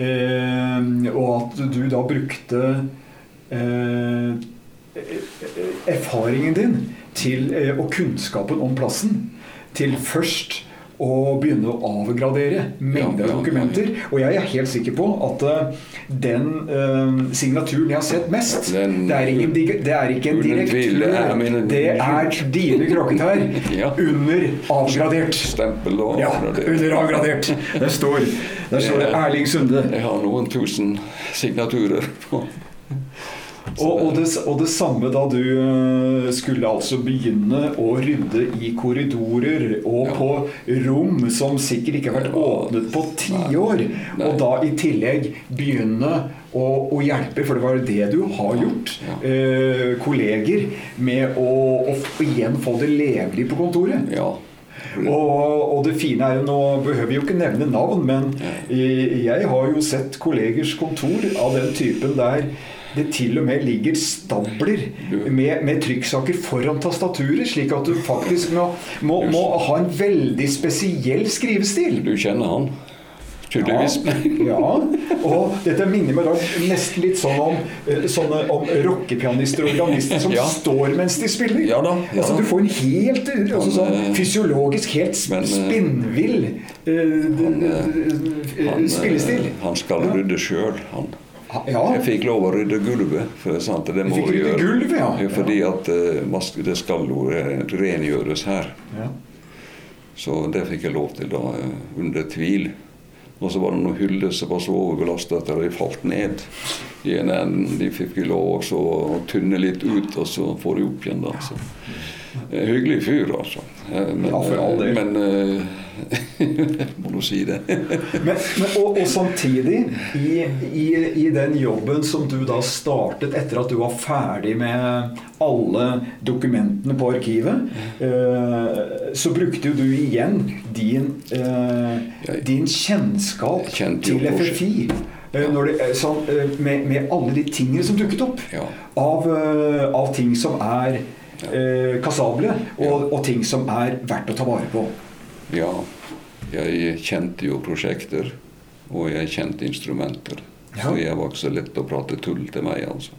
D: Eh, og at du da brukte eh, erfaringen din til, eh, og kunnskapen om plassen til først å begynne å avgradere mengder av dokumenter. Og jeg er helt sikker på at uh, den uh, signaturen jeg har sett mest, den, det, er ingen, det, er ikke en direktør. Det er dine kråketær ja. under avgradert.
A: Stempel og
D: ja, under avgradert. Der står, der står Erling Sunde.
A: Jeg har noen tusen signaturer på
D: Og, og, det, og det samme da du eh, skulle altså begynne å rydde i korridorer og
A: Ja.
D: på rom som sikkert ikke har vært åpnet på tiår. Og da i tillegg begynne å, å hjelpe, for det var det du har gjort,
A: Ja.
D: eh, kolleger med å, å igjen få det levelig på kontoret.
A: Ja.
D: Og, og det fine er jo, Nå behøver vi jo ikke nevne navn, men jeg har jo sett kollegers kontor av den typen der det til og med ligger stabler med, med trykksaker foran tastaturet, slik at du faktisk må, må, må ha en veldig spesiell skrivestil.
A: Du kjenner han?
D: Ja, ja, og dette minner meg da nesten litt sånn om, eh, sånne, om rockepianister og organister som
A: Ja.
D: står mens de spiller.
A: Ja da, ja
D: Altså, du får en helt altså, sånn
A: eh,
D: fysiologisk, helt
A: men, eh,
D: spinnvill uh, eh,
A: Han,
D: spillestil.
A: eh, han skal rydde sjøl, han.
D: Ja,
A: Jeg fikk lov å rydde gulvet. For sant, det må vi gjøre.
D: gulvet, ja.
A: Ja, Fordi at uh, det skal jo rengjøres her.
D: ja.
A: Så det fikk jeg lov til da, eh, under tvil. Og så var det noen hyller som var så overbelastet at de falt ned. I en enden. De fikk lov å tynne litt ut, og så få de opp igjen. da. Så. Eh, Hyggelig fyr, altså. Eh, Men,
D: Ja, for all del.
A: Men eh, Må du si det.
D: Men, men, og, og samtidig, i, i, i den jobben som du da startet etter at du var ferdig med alle dokumentene på arkivet, eh, så brukte jo du igjen din, eh, din kjennskap til FFI. det, sånn, med, med alle de tingene som dukket opp.
A: Ja.
D: Av, av ting som er eh, kassable, og, og ting som er verdt å ta vare på.
A: Ja, jeg kjente jo prosjekter, og jeg kjente instrumenter.
D: Ja.
A: Så jeg var ikke så lett å prate tull til meg, altså.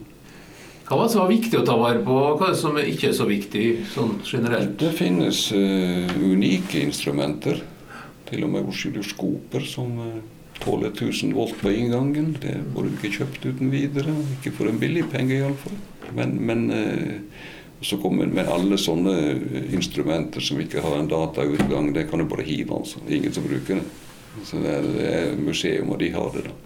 C: Hva var det som var viktig å ta vare på, hva er det som ikke er så viktig sånn generelt?
A: Det finnes uh, unike instrumenter. Til og med oscilloskoper som uh, tåler 1000 volt på inngangen. Det får du ikke kjøpt uten videre. Ikke for en billig penge, iallfall. Men, men eh, så kommer med alle sånne eh, instrumenter som ikke har en datautgang. Det kan du bare hive, altså. Ingen som bruker det. Så det er, det er museum, og de har det, da.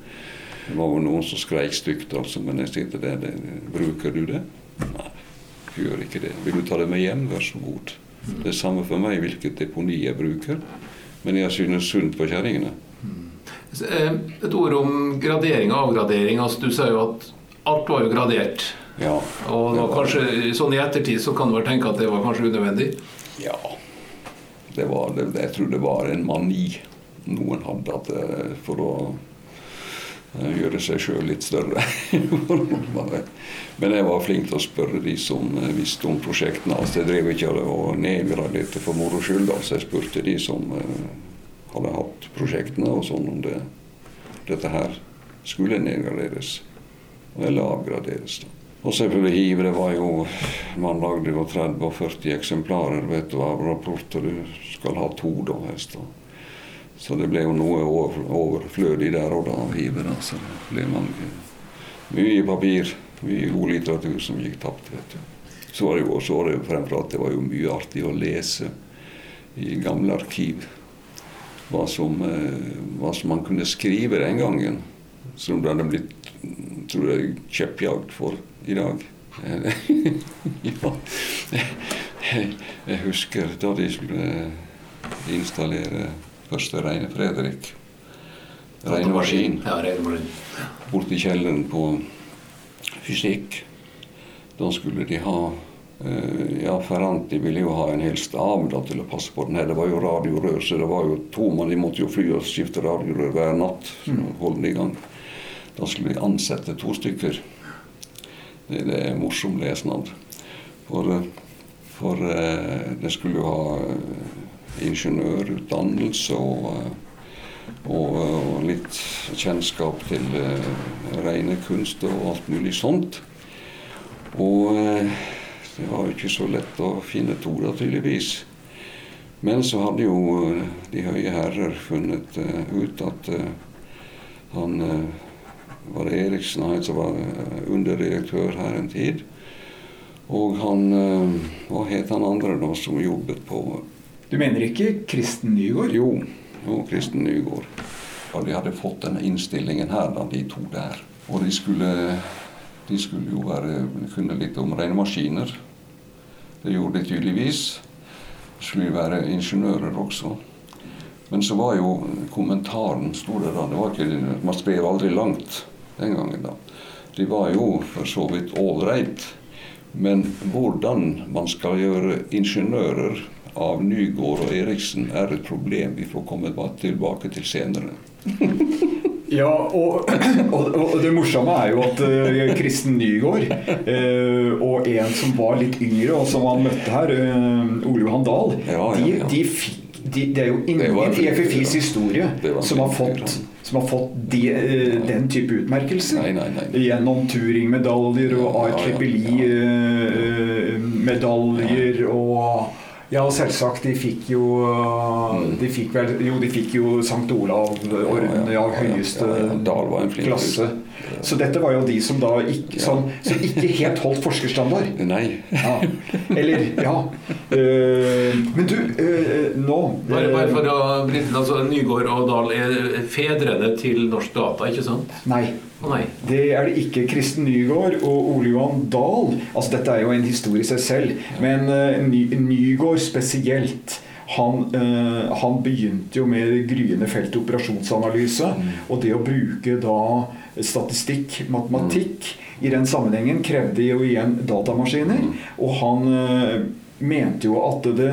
A: Det var jo noen som skreik stygt, altså, men jeg sier til det, Bruker du det? Nei, gjør ikke det. Vil du ta det med hjem, vær så god. Det er samme for meg hvilket deponi jeg bruker, men jeg synes sunt på kjerringene.
C: Eh, Et ord om gradering og avgradering. Altså, du sa jo at alt var jo gradert.
A: Ja.
C: Og var kanskje, sånn i ettertid så kan du vel tenke at det var kanskje unødvendig.
A: Ja. Det var, det, jeg tror det var en mani noen hadde at, eh, for å eh, gjøre seg sjøl litt større. Men jeg var flink til å spørre de som eh, visste om prosjektene. Altså, jeg drev ikke og nedgraderte for moro skyld. Altså, jeg spurte de som hadde hatt prosjektene, og sånn om det, dette her skulle nedgraderes. Eller avgraderes. da. Og selvfølgelig hive. Det var jo Man lagde jo 30 og 40 eksemplarer vet du, av rapporter. Du skal ha to, da, helst. Så det ble jo noe overflødig der og da av hive. Altså. Så det ble mange, mye papir, mye god litteratur som gikk tapt. vet du. Så var det jo også var det fremfor at det var jo mye artig å lese i gamle arkiv. Hva som, eh, hva som man kunne skrive den gangen. Som det hadde blitt tror jeg, kjeppjagd for i dag. ja. Jeg husker da de skulle installere første Reine Fredrik. Regnemaskin
C: Maskin. regnemaskin.
A: i kjelleren på fysikk. Da skulle de ha eh, Ja, Ferranti ville jo ha en hel stav da, til å passe på den her. Det var jo radiorør, så det var jo to mann. De måtte jo fly og skifte radiorør hver natt for holde den i gang. Da skulle de ansette to stykker. Det, det er morsom lesnad. For, eh, for eh, det skulle jo ha eh, ingeniørutdannelse og og, og litt kjennskap til regnekunst og alt mulig sånt. Og det var jo ikke så lett å finne Tora, tydeligvis. Men så hadde jo de høye herrer funnet ut at han var det Eriksen, han som var eh, underdirektør her en tid. Og han eh, Hva het han andre da som jobbet på
D: Du mener ikke Kristen Nygaard?
A: jo, jo Kristen Nygaard. Og de hadde fått denne innstillingen her, da, de to der. Og de skulle De skulle jo være, kunne litt om regnemaskiner. Det gjorde de tydeligvis. De skulle være ingeniører også. Men så var jo kommentaren sto det da, det var ikke, Man skrev aldri langt den gangen. da. De var jo for så vidt ålreit. Men hvordan man skal gjøre ingeniører av Nygård og Eriksen, er et problem vi får komme tilbake til senere.
D: Ja, og, og, og, det morsomme er jo at uh, Kristen Nygaard uh, og en som var litt yngre, og som han møtte her, uh, Ole Johan Dahl, ja, ja, ja. de, de, de, det er jo ingen i FFIs historie som har fått, som har fått de, den type utmerkelser.
A: Nei, nei, nei.
D: Gjennom Turing-medaljer og IEEE-medaljer og ja, selvsagt. De fikk jo mm. De fikk vel Jo, de fikk jo St. Olav-orden ja, høyeste klasse. Så dette var jo de som da ikke, som, som ikke helt holdt forskerstandard.
A: Nei.
D: Ja. Eller Ja. Uh, men du, uh, nå
C: bare, bare, for å bryte altså Nygård og Dahl er fedrene til Norsk Data, ikke sant?
D: Nei.
C: Oh,
D: det er det ikke. Kristen Nygaard og Ole Johan Dahl altså Dette er jo en historie i seg selv, men uh, Ny, Nygaard spesielt. Han, uh, han, begynte jo med gryende felt operasjonsanalyse. Mm. Og det å bruke da statistikk, matematikk, i den sammenhengen krevde jo igjen datamaskiner. Og han uh, mente jo at det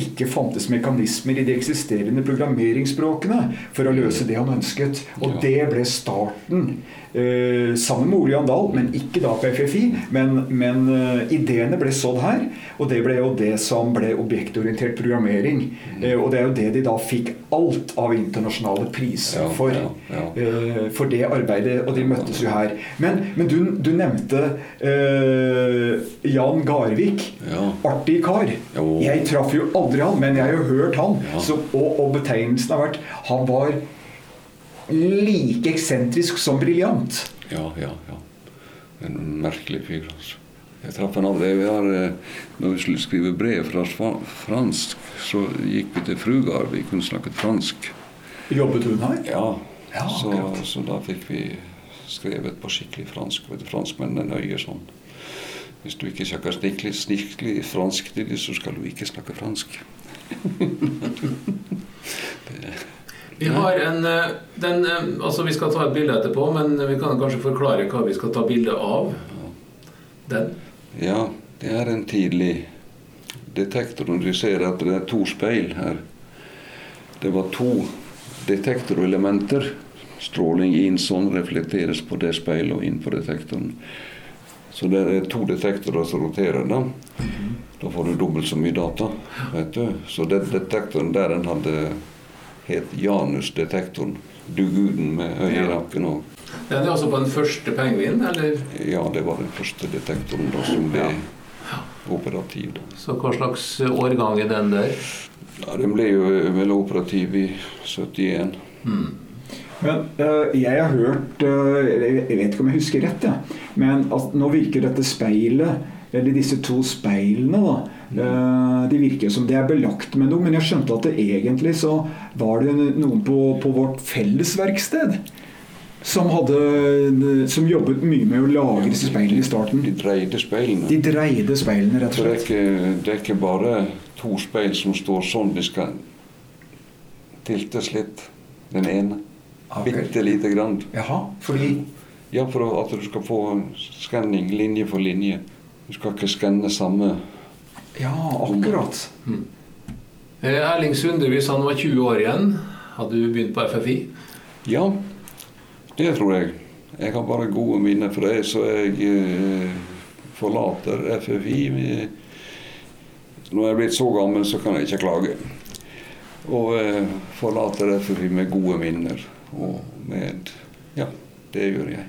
D: ikke fantes mekanismer i de eksisterende programmeringsspråkene for å løse det han ønsket. Og det ble starten Eh, sammen med Ole Jan Dahl, men ikke da på FFI. Men, men uh, ideene ble sådd her, og det ble jo det som ble objektorientert programmering. Uh, og det er jo det de da fikk alt av internasjonale priser ja, for. Ja, ja. Uh, for det arbeidet, og de møttes jo her. Men, men du, du, nevnte Jan Garvik. Artig kar. Jeg traff jo aldri han, men jeg har jo hørt han. Så, og, og betegnelsen har vært Han var like eksentrisk som briljant.
A: Ja, ja, ja. En merkelig fyr. altså. Jeg traff han aldri. Vi har, eh, når vi skulle skrive brev fra fransk, så gikk vi til Frugar. Vi kunne snakket fransk.
D: Jobbet hun her?
A: Ja. ja så, så, da fikk vi skrevet på skikkelig fransk. Vet du, Franskmennene nøyer sånn. Hvis du ikke snakker snikkelig, snikkelig fransk til dem, så skal du ikke snakke fransk.
C: det, vi har en eh, den, eh, altså Vi skal ta et bilde etterpå, men vi kan kanskje forklare hva vi skal ta bilde av. Den.
A: Ja, det er en tidlig detektor. Du ser at det er to speil her. Det var to detektorelementer. Stråling inn sånn reflekteres på det speilet og inn på detektoren. Så det er to detektorer som roterer. Da Da får du dobbelt så mye data. vet du. Så det, detektoren der den hadde het Janusdetektoren. Duguden med øyerakken Ja,
C: det er altså på den første pengevinen, eller?
A: Ja, det var den første detektoren da, som ble ja. operativ. Da.
C: Så hva slags årgang er den der?
A: Ja, Den ble jo vel operativ i 71. Hmm.
D: Men uh, jeg har hørt uh, Jeg vet ikke om jeg husker rett, ja. men at nå virker dette speilet eller disse to speilene, da. Mm. Det virker som det er belagt med noe, men jeg skjønte at det egentlig så var det noen på, på vårt fellesverksted som, hadde, som jobbet mye med å lage disse speilene i starten.
A: De dreide speilene.
D: De dreide speilene, rett og slett.
A: Det er ikke, det er ikke bare to speil som står sånn. De skal tiltes litt, den ene. Okay. Bitte lite grann.
D: Jaha, fordi?
A: Ja, for at du skal få skanning linje for linje. Du skal ikke skanne samme
D: Ja, akkurat. Mm.
C: Erling Sunde, hvis han var 20 år igjen, hadde du begynt på FFI?
A: Ja, det tror jeg. Jeg har bare gode minner for det, så jeg eh, forlater FFI. Når jeg er blitt så gammel, så kan jeg ikke klage. Og eh, forlater FFI med gode minner. Og med Ja, det gjør jeg.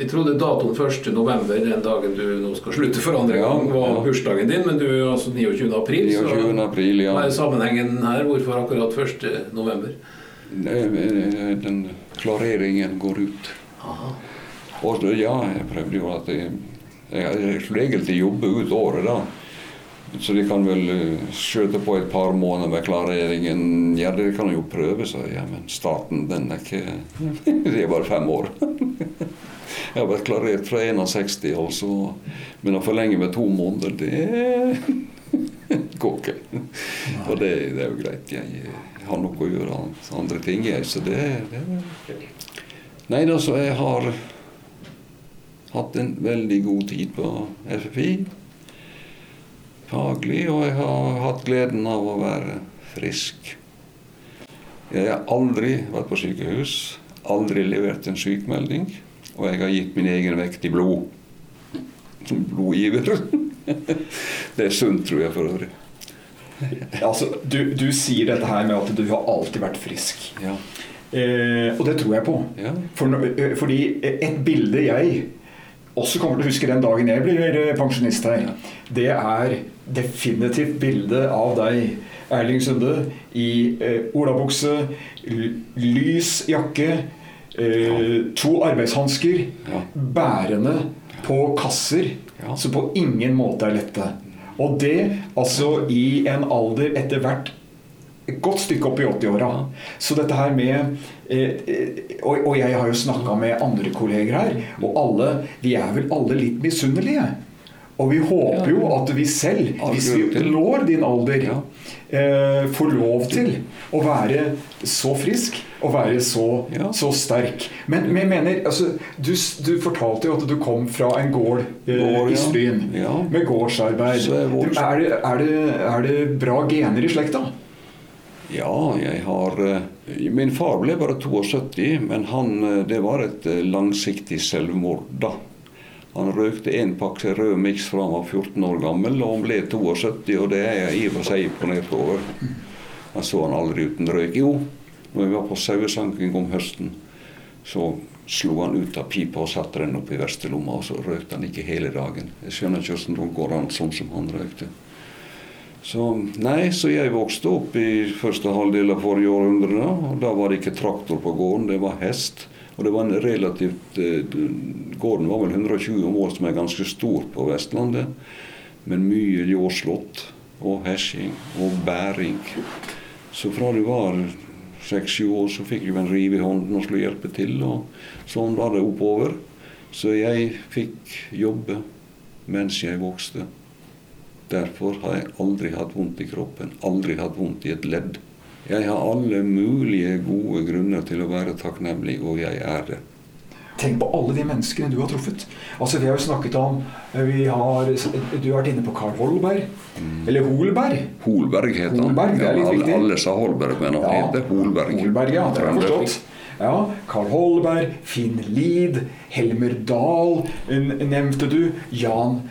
C: Jeg trodde datoen 1.11., den dagen du nå skal slutte for andre gang, var bursdagen din, men du er altså 29. april.
A: 29. april ja.
C: Hva er sammenhengen her? Hvorfor akkurat 1.11.?
A: Den klareringen går ut. Aha. Og ja, jeg prøvde jo at jeg, jeg skulle egentlig jobbe ut året, da. Så de kan vel eh, skjøte på et par måneder med klareringen. Ja, de kan jo prøve, sa jeg. Ja, men starten, den er ikke Det er bare fem år. Jeg har vært klarert fra 61, altså. Men å forlenge med to måneder, det går ikke. Og det, det, er jo greit. Jeg har nok å gjøre andre ting, jeg. Så det, det Nei da, så jeg har hatt en veldig god tid på FFI. Faglig, og jeg har hatt gleden av å være frisk. Jeg har aldri vært på sykehus, aldri levert en sykemelding, og jeg har gitt min egen vekt i blod. Som blodgiver. Det er sunt, tror jeg for øvrig.
D: altså, du, du, sier dette her med at du har alltid vært frisk.
A: Ja.
D: Eh, og det tror jeg på.
A: Ja.
D: For, eh, fordi et bilde jeg også kommer til å huske den dagen jeg blir eh, pensjonist her, det er definitivt bildet av deg Erling Sunde i eh, olabukse, lys jakke, eh, to arbeidshansker, ja. bærende på kasser ja. som på ingen måte er lette. Og det altså i en alder etter hvert godt stykke opp i 80-åra. Så dette her med eh, eh, og, jeg har jo snakka med andre kolleger her, og alle Vi er vel alle litt misunnelige. Og vi håper jo at vi selv, hvis vi når din alder, eh, får lov til å være så frisk og være så, så sterk. Men, jeg mener, altså, du, du, fortalte jo at du kom fra en gård eh, i Stryn med gårdsarbeid. Er, det, er, det, er det bra gener i slekta?
A: Ja, jeg har eh, Min far ble bare 72, men han, eh, det var et langsiktig selvmord da. Han røykte én pakke rød miks fra han var 14 år gammel, og han ble 72, og det er jeg i og for seg imponert over. Jeg så han aldri uten røyk. Jo, når vi var på sauesanking om høsten, så slo han ut av pipa og satte den opp i verste lomma, og så røykte han ikke hele dagen. Jeg skjønner ikke hvordan det går an sånn som han røykte. Så, nei, så jeg vokste opp i første halvdel av forrige århundre. og Da var det ikke traktor på gården, det var hest. Og det var en relativt eh, Gården var vel 120 mål, som er ganske stor på Vestlandet. Men mye ljåslått og hesjing og bæring. Så fra du var seks-sju år, så fikk du en rive i hånden og skulle hjelpe til. Og sånn var det oppover. Så jeg fikk jobbe mens jeg vokste. Derfor har jeg aldri hatt vondt i kroppen. Aldri hatt vondt i et ledd. Jeg har alle mulige gode grunner til å være takknemlig, og jeg er det.
D: Tenk på alle de menneskene du har truffet. Altså Vi har jo snakket om har, Du har vært inne på Carl Holberg. Mm. Eller Holberg.
A: Holberg heter han.
D: Holberg, det er litt
A: viktig. Alle sa Holberg, men han ja. heter Holberg.
D: Holberg, ja, det jeg forstått. Ja, Carl Holberg, Finn Lied, Helmer Dahl nevnte du. Jan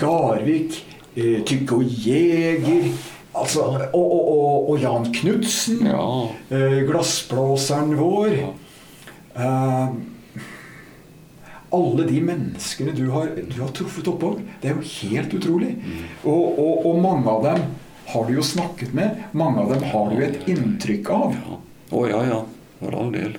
D: Garvik, eh, og Jeger. Altså, og, og, og, og Jan Knutsen. Ja. Eh, glassblåseren vår. Ja. Eh, alle de menneskene du har, du har truffet oppå. Det er jo helt utrolig. Mm. Og, mange av dem har du jo snakket med. Mange av dem har du et inntrykk av.
A: Å ja. ja, ja. For all del.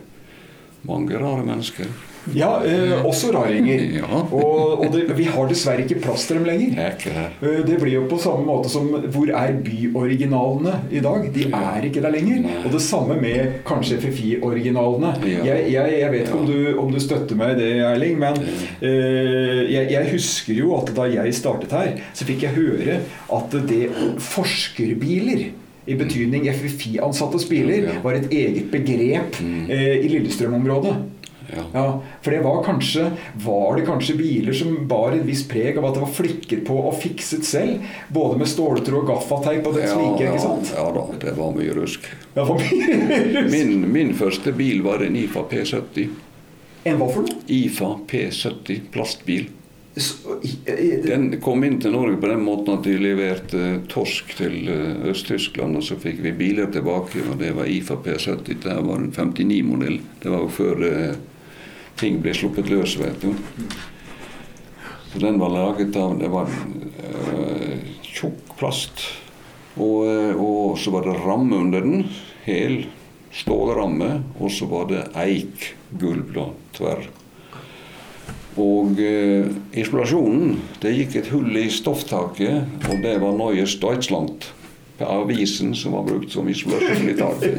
A: Mange rare mennesker.
D: Ja, eh, også raringer. Ja. Og, og det, vi har dessverre ikke plass til dem lenger. Det, det blir jo på samme måte som Hvor er byoriginalene i dag? De er ikke der lenger. Og det samme med kanskje FFI-originalene. Jeg, jeg, jeg, vet ikke om du, om du, støtter meg i det, Erling, men eh, jeg, jeg, husker jo at da jeg startet her, så fikk jeg høre at det forskerbiler i betydning FFI-ansattes biler var et eget begrep mm. eh, i Lillestrøm-området. Ja. ja. For det var kanskje Var det kanskje biler som bar en viss preg av at det var flikket på og fikset selv? Både med ståltråd og gaffateip og det ja, slike? ikke sant?
A: Ja, da, det var mye rusk. Ja, var mye rusk. Min, min, første bil var en IFA P70.
D: En hva for noe?
A: IFA P70 plastbil. Den kom inn til Norge på den måten at de leverte torsk til eh, Øst-Tyskland. Og så fikk vi biler tilbake, og det var IFA P70. Det var en 59-modell. Det var jo før eh, ting ble sluppet løs, vet du. Så den var laget av Det var øh, tjukk plast. Og, uh, og, så var det ramme under den. Hel stålramme. Og så var det eik, gulv, da, tverr. Og øh, isolasjonen Det gikk et hull i stofftaket, og det var Neues Deutschland avisen som var brukt som isolasjon i taket.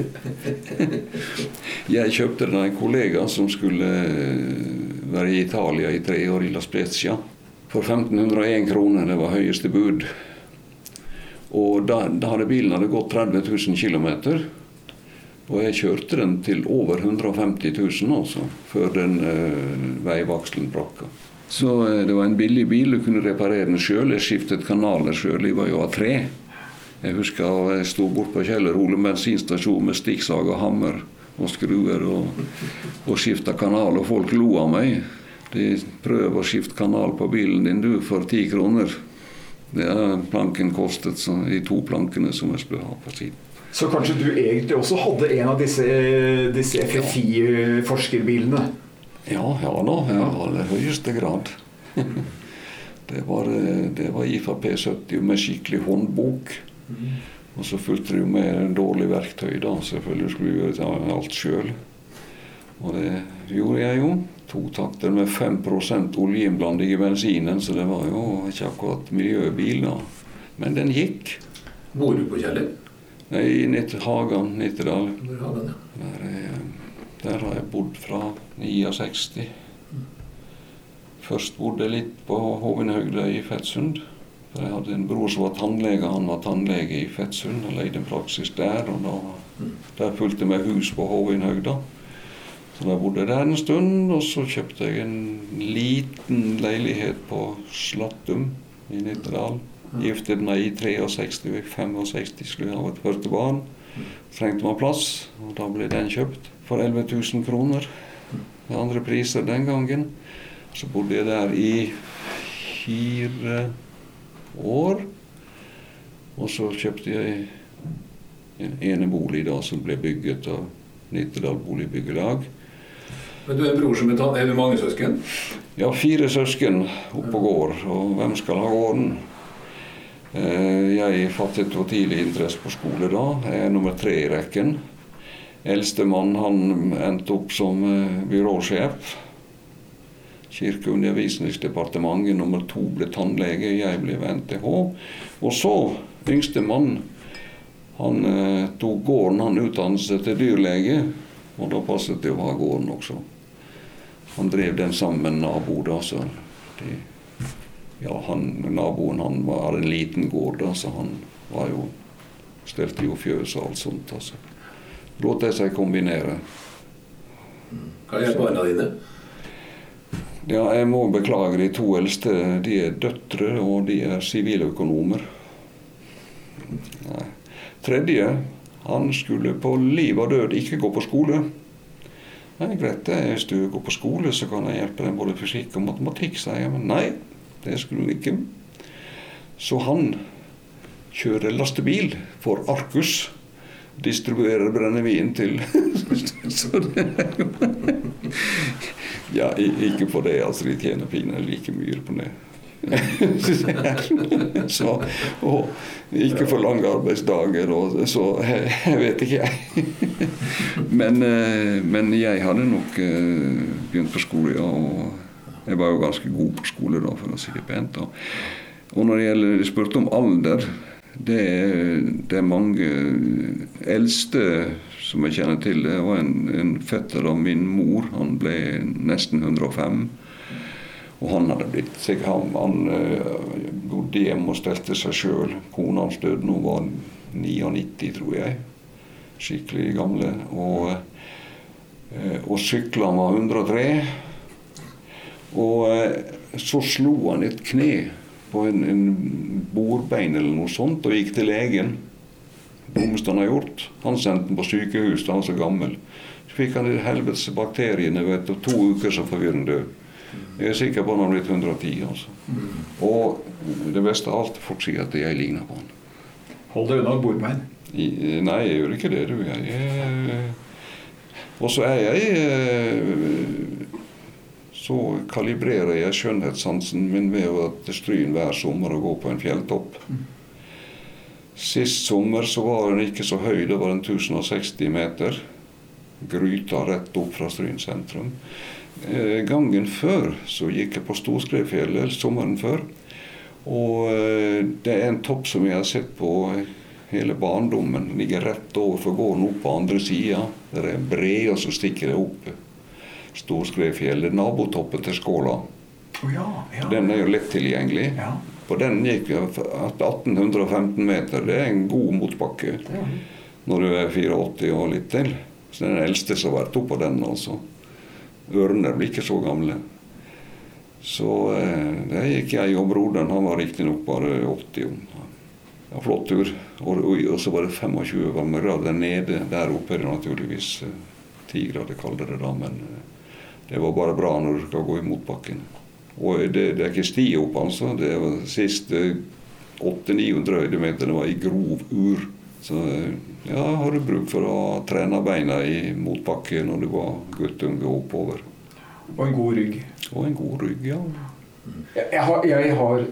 A: Jeg kjøpte den av en kollega som skulle være i Italia i tre år, i La Spezia. For 1501 kroner. Det var høyeste bud. Og da, da hadde bilen hadde gått 30 000 km. Og jeg kjørte den til over 150 000 også, før den uh, veivakselen brakka. Så uh, det var en billig bil, du kunne reparere den sjøl. Jeg skiftet kanaler sjøl, de var jo av tre. Jeg husker jeg sto bort på Kjeller Ole bensinstasjon med stikksag og hammer og skruer og, og skifta kanal, og folk lo av meg. De prøver å skifte kanal på bilen din du for ti kroner. Det er planken kostet, så, de to plankene som jeg skulle ha på siden.
D: Så kanskje du egentlig også hadde en av disse, disse FFI-forskerbilene?
A: Ja, ja da. I aller høyeste grad. Det var, det var IFA P70 med skikkelig håndbok. Og så fulgte det jo med dårlig verktøy, da. Selvfølgelig skulle vi gjøre alt sjøl. Og det gjorde jeg jo. To takter med 5 oljeinnblanding i bensinen, så det var jo ikke akkurat miljøbil, da. Men den gikk.
C: Bor du på Kjeller?
A: Nei, i Hagan, Nittedal.
C: Hagan, ja.
A: Der, er, der, har jeg bodd fra 69. Først bodde jeg litt på Hovenhøgda i Fettsund. Jeg hadde en bror som var tannlege. Han var tannlege i Fettsund og leide praksis der. og da, Der fulgte vi hus på Hovinhøgda. Så jeg bodde der en stund, og så kjøpte jeg en liten leilighet på Slattum i Nittedal. Giftet meg i 63. I 65 skulle jeg ha et første barn. Trengte meg plass, og da ble den kjøpt for 11 000 kroner. Med andre priser den gangen. Så bodde jeg der i fire år. Og så kjøpte jeg en enebolig da som ble bygget av Nittedal Boligbyggelag.
C: Men du er en bror som er tann... Er du mange søsken?
A: Ja, fire søsken oppe på gård. Og hvem skal ha gården? Eh, jeg fattet jo tidlig interesse på skole da. Jeg er nummer tre i rekken. Eldstemann han endte opp som eh, byråsjef Kirke- og undervisningsdepartementet. Nummer to ble tannlege, jeg ble ved NTH. Og så, yngste mann, han eh, tok gården, han utdannet seg til dyrlege. Og da passet det å ha gården også. Han drev den sammen med nabo, da, så de, ja, han, Naboen han var en liten gård, da, så han var jo stelte jo fjøs og alt sånt. altså. Lot det seg kombinere.
C: Hva er barna dine?
A: Ja, jeg må beklage. De to eldste de er døtre, og de er siviløkonomer. Tredje, han skulle på liv og død ikke gå på skole. Nei, greit det. Hvis du går på skole, så kan jeg hjelpe deg både fysikk og matematikk, sier jeg. Men nei, det skulle han ikke. Så han kjører lastebil for Arcus. Distribuerer brennevin til ja, ikke på det. altså De tjener pinlig like mye på det. så, og ikke for lange arbeidsdager, og så jeg vet ikke jeg. men, eh, men, jeg hadde nok eh, begynt på skole, og jeg var jo ganske god på skole da, for å si det pent. Og, Og når det gjelder spurte om alder, det er, det er mange eldste som jeg kjenner til. Det var en, en fetter av min mor. Han ble nesten 105. Og han hadde blitt seg Han, han uh, bodde hjemme og stelte seg sjøl. Kona hans døde da hun var 99, tror jeg. Skikkelig gamle. Og, uh, og syklene var 103. Og uh, så slo han et kne på en, en bordbein eller noe sånt og gikk til legen dummeste han har gjort. Han sendte den på sykehus da han var så gammel. Så fikk han de helvetes bakteriene, og etter to uker så får han død. Jeg er sikker på han har blitt 110. altså. Og det beste av alt, folk sier at jeg ligner på han.
D: Hold deg unna bordbein.
A: Nei, jeg gjør ikke det, du. Jeg, og så er jeg Så kalibrerer jeg skjønnhetssansen min ved å til Stryn hver sommer og gå på en fjelltopp. Sist sommer så var den ikke så høy, det var den 1060 meter. Gryta rett opp fra Stryn sentrum. Eh, gangen før så gikk jeg på Storskrevfjellet sommeren før. Og eh, det er en topp som jeg har sett på hele barndommen. Den ligger rett overfor gården opp på andre sida. Det er breder som stikker det opp Storskrefjellet, nabotoppen til Skåla.
D: Oh, ja, ja.
A: Den er jo lett tilgjengelig.
D: ja.
A: På den gikk vi 1815 meter. Det er en god motbakke når du er 84 og litt til. Så det er den eldste som har vært oppå den. altså. Ørene blir ikke så gamle. Så eh, der gikk jeg og broderen. Han var riktignok bare 80. Ja, flott tur. Og, og, og så var det 25 varmegrader nede. Der oppe er det naturligvis eh, 10 grader kaldere da, men eh, det var bare bra når du skal gå i motbakken. Og det, det er ikke sti opp, altså. Det var siste 800-900 høydemeter var i grov ur. Så eh, ja, har du bruk for å trene beina i motbakke når du var guttunge oppover.
D: Og en god rygg.
A: Og en god rygg, ja.
D: Jeg, har, jeg har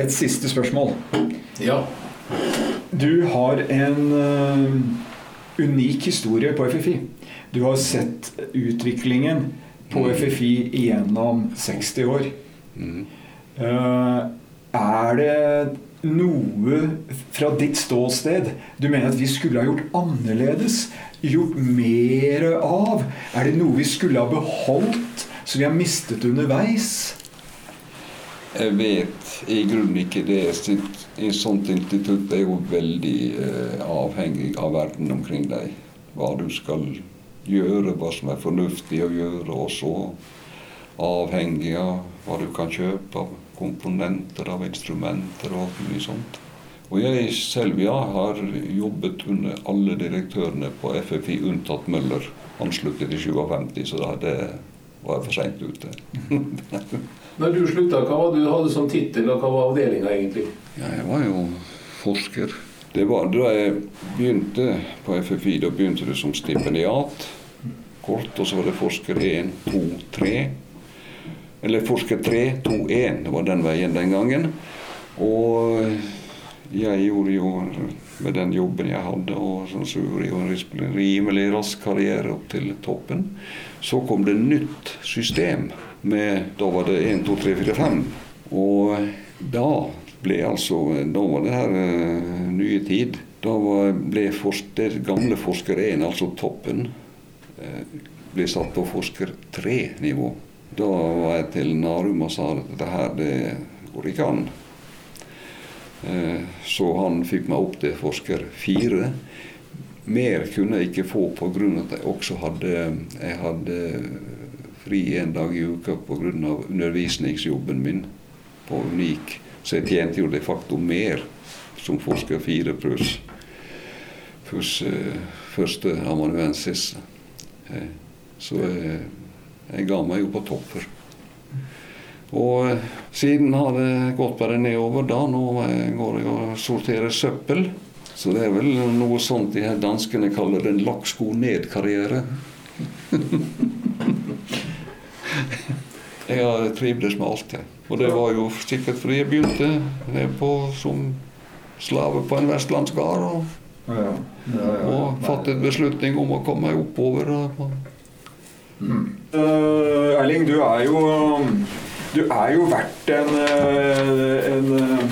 D: et siste spørsmål.
C: Ja.
D: Du har en uh, unik historie på FFI. Du har sett utviklingen på FFI gjennom 60 år.
A: Mm.
D: Eh, er det noe fra ditt ståsted du mener at vi skulle ha gjort annerledes? Gjort mer av? Er det noe vi skulle ha beholdt, som vi har mistet underveis?
A: Jeg vet i grunnen ikke det. Et sånt institutt er jo veldig eh, avhengig av verden omkring deg. Hva du skal gjøre, hva som er fornuftig å gjøre, og så avhengig av hva du kan kjøpe av komponenter, av instrumenter og alt mulig sånt. Og jeg selv, ja, har jobbet under alle direktørene på FFI, unntatt Møller. Han sluttet i 57, så da det var jeg for seint ute.
C: Når du slutta, hva var det du hadde som tittel, og hva var avdelinga egentlig?
A: Ja, jeg var jo forsker. Det var Da jeg begynte på FFI, da begynte du som stipendiat. Kort, og så var det forsker 1, 2, 3. Eller forsker 3, 2, 1. Det var den veien den gangen. Og jeg gjorde jo med den jobben jeg hadde, og så jeg jo en rimelig rask karriere opp til toppen. Så kom det nytt system med Da var det 1, 2, 3, 4, 5. Og da ble altså Da var det her uh, nye tid. Da var, ble forsker, gamle forsker 1, altså toppen, uh, ble satt på forsker 3-nivå. Da var jeg til Narum og sa at dette her, det går ikke an. Uh, så han fikk meg opp til forsker 4. Mer kunne jeg ikke få pga. at jeg også hadde, jeg hadde fri en dag i uka pga. undervisningsjobben min på Unik. Så jeg tjente jo de facto mer som forsker fire pluss pluss uh, første amanuensis. Uh, så uh, jeg ga meg jo på topper. Og siden har det gått bare nedover. da, Nå går jeg og sorterer søppel. Så det er vel noe sånt de her danskene kaller en lakksko ned-karriere. jeg har trivdes med alt, jeg. Og det var jo sikkert fordi jeg begynte på, som slave på en vestlandsgard. Og,
D: Ja, ja,
A: og fattet beslutning om å komme meg oppover. og-
D: Uh, Erling, du er jo Du er jo verdt en eh, en, eh,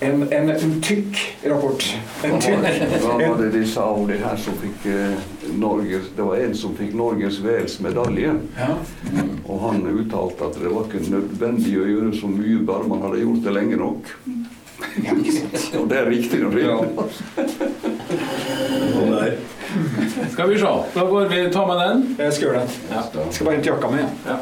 D: en, en, en tykk rapport. En tykk
A: Hva var det de sa om det her som fikk eh, Norges Det var en som fikk Norges Vels medalje.
D: ja.
A: Og han uttalte at det var ikke nødvendig å gjøre så mye, bare man hadde gjort det lenge nok.
D: ja.
A: Og det er riktig. og
D: Ja.
A: riktig.
C: Skal vi se. Da går vi ta med den.
D: Jeg skal gjøre det.
C: Ja.
D: Jeg skal bare hente jakka mi.
C: Ja.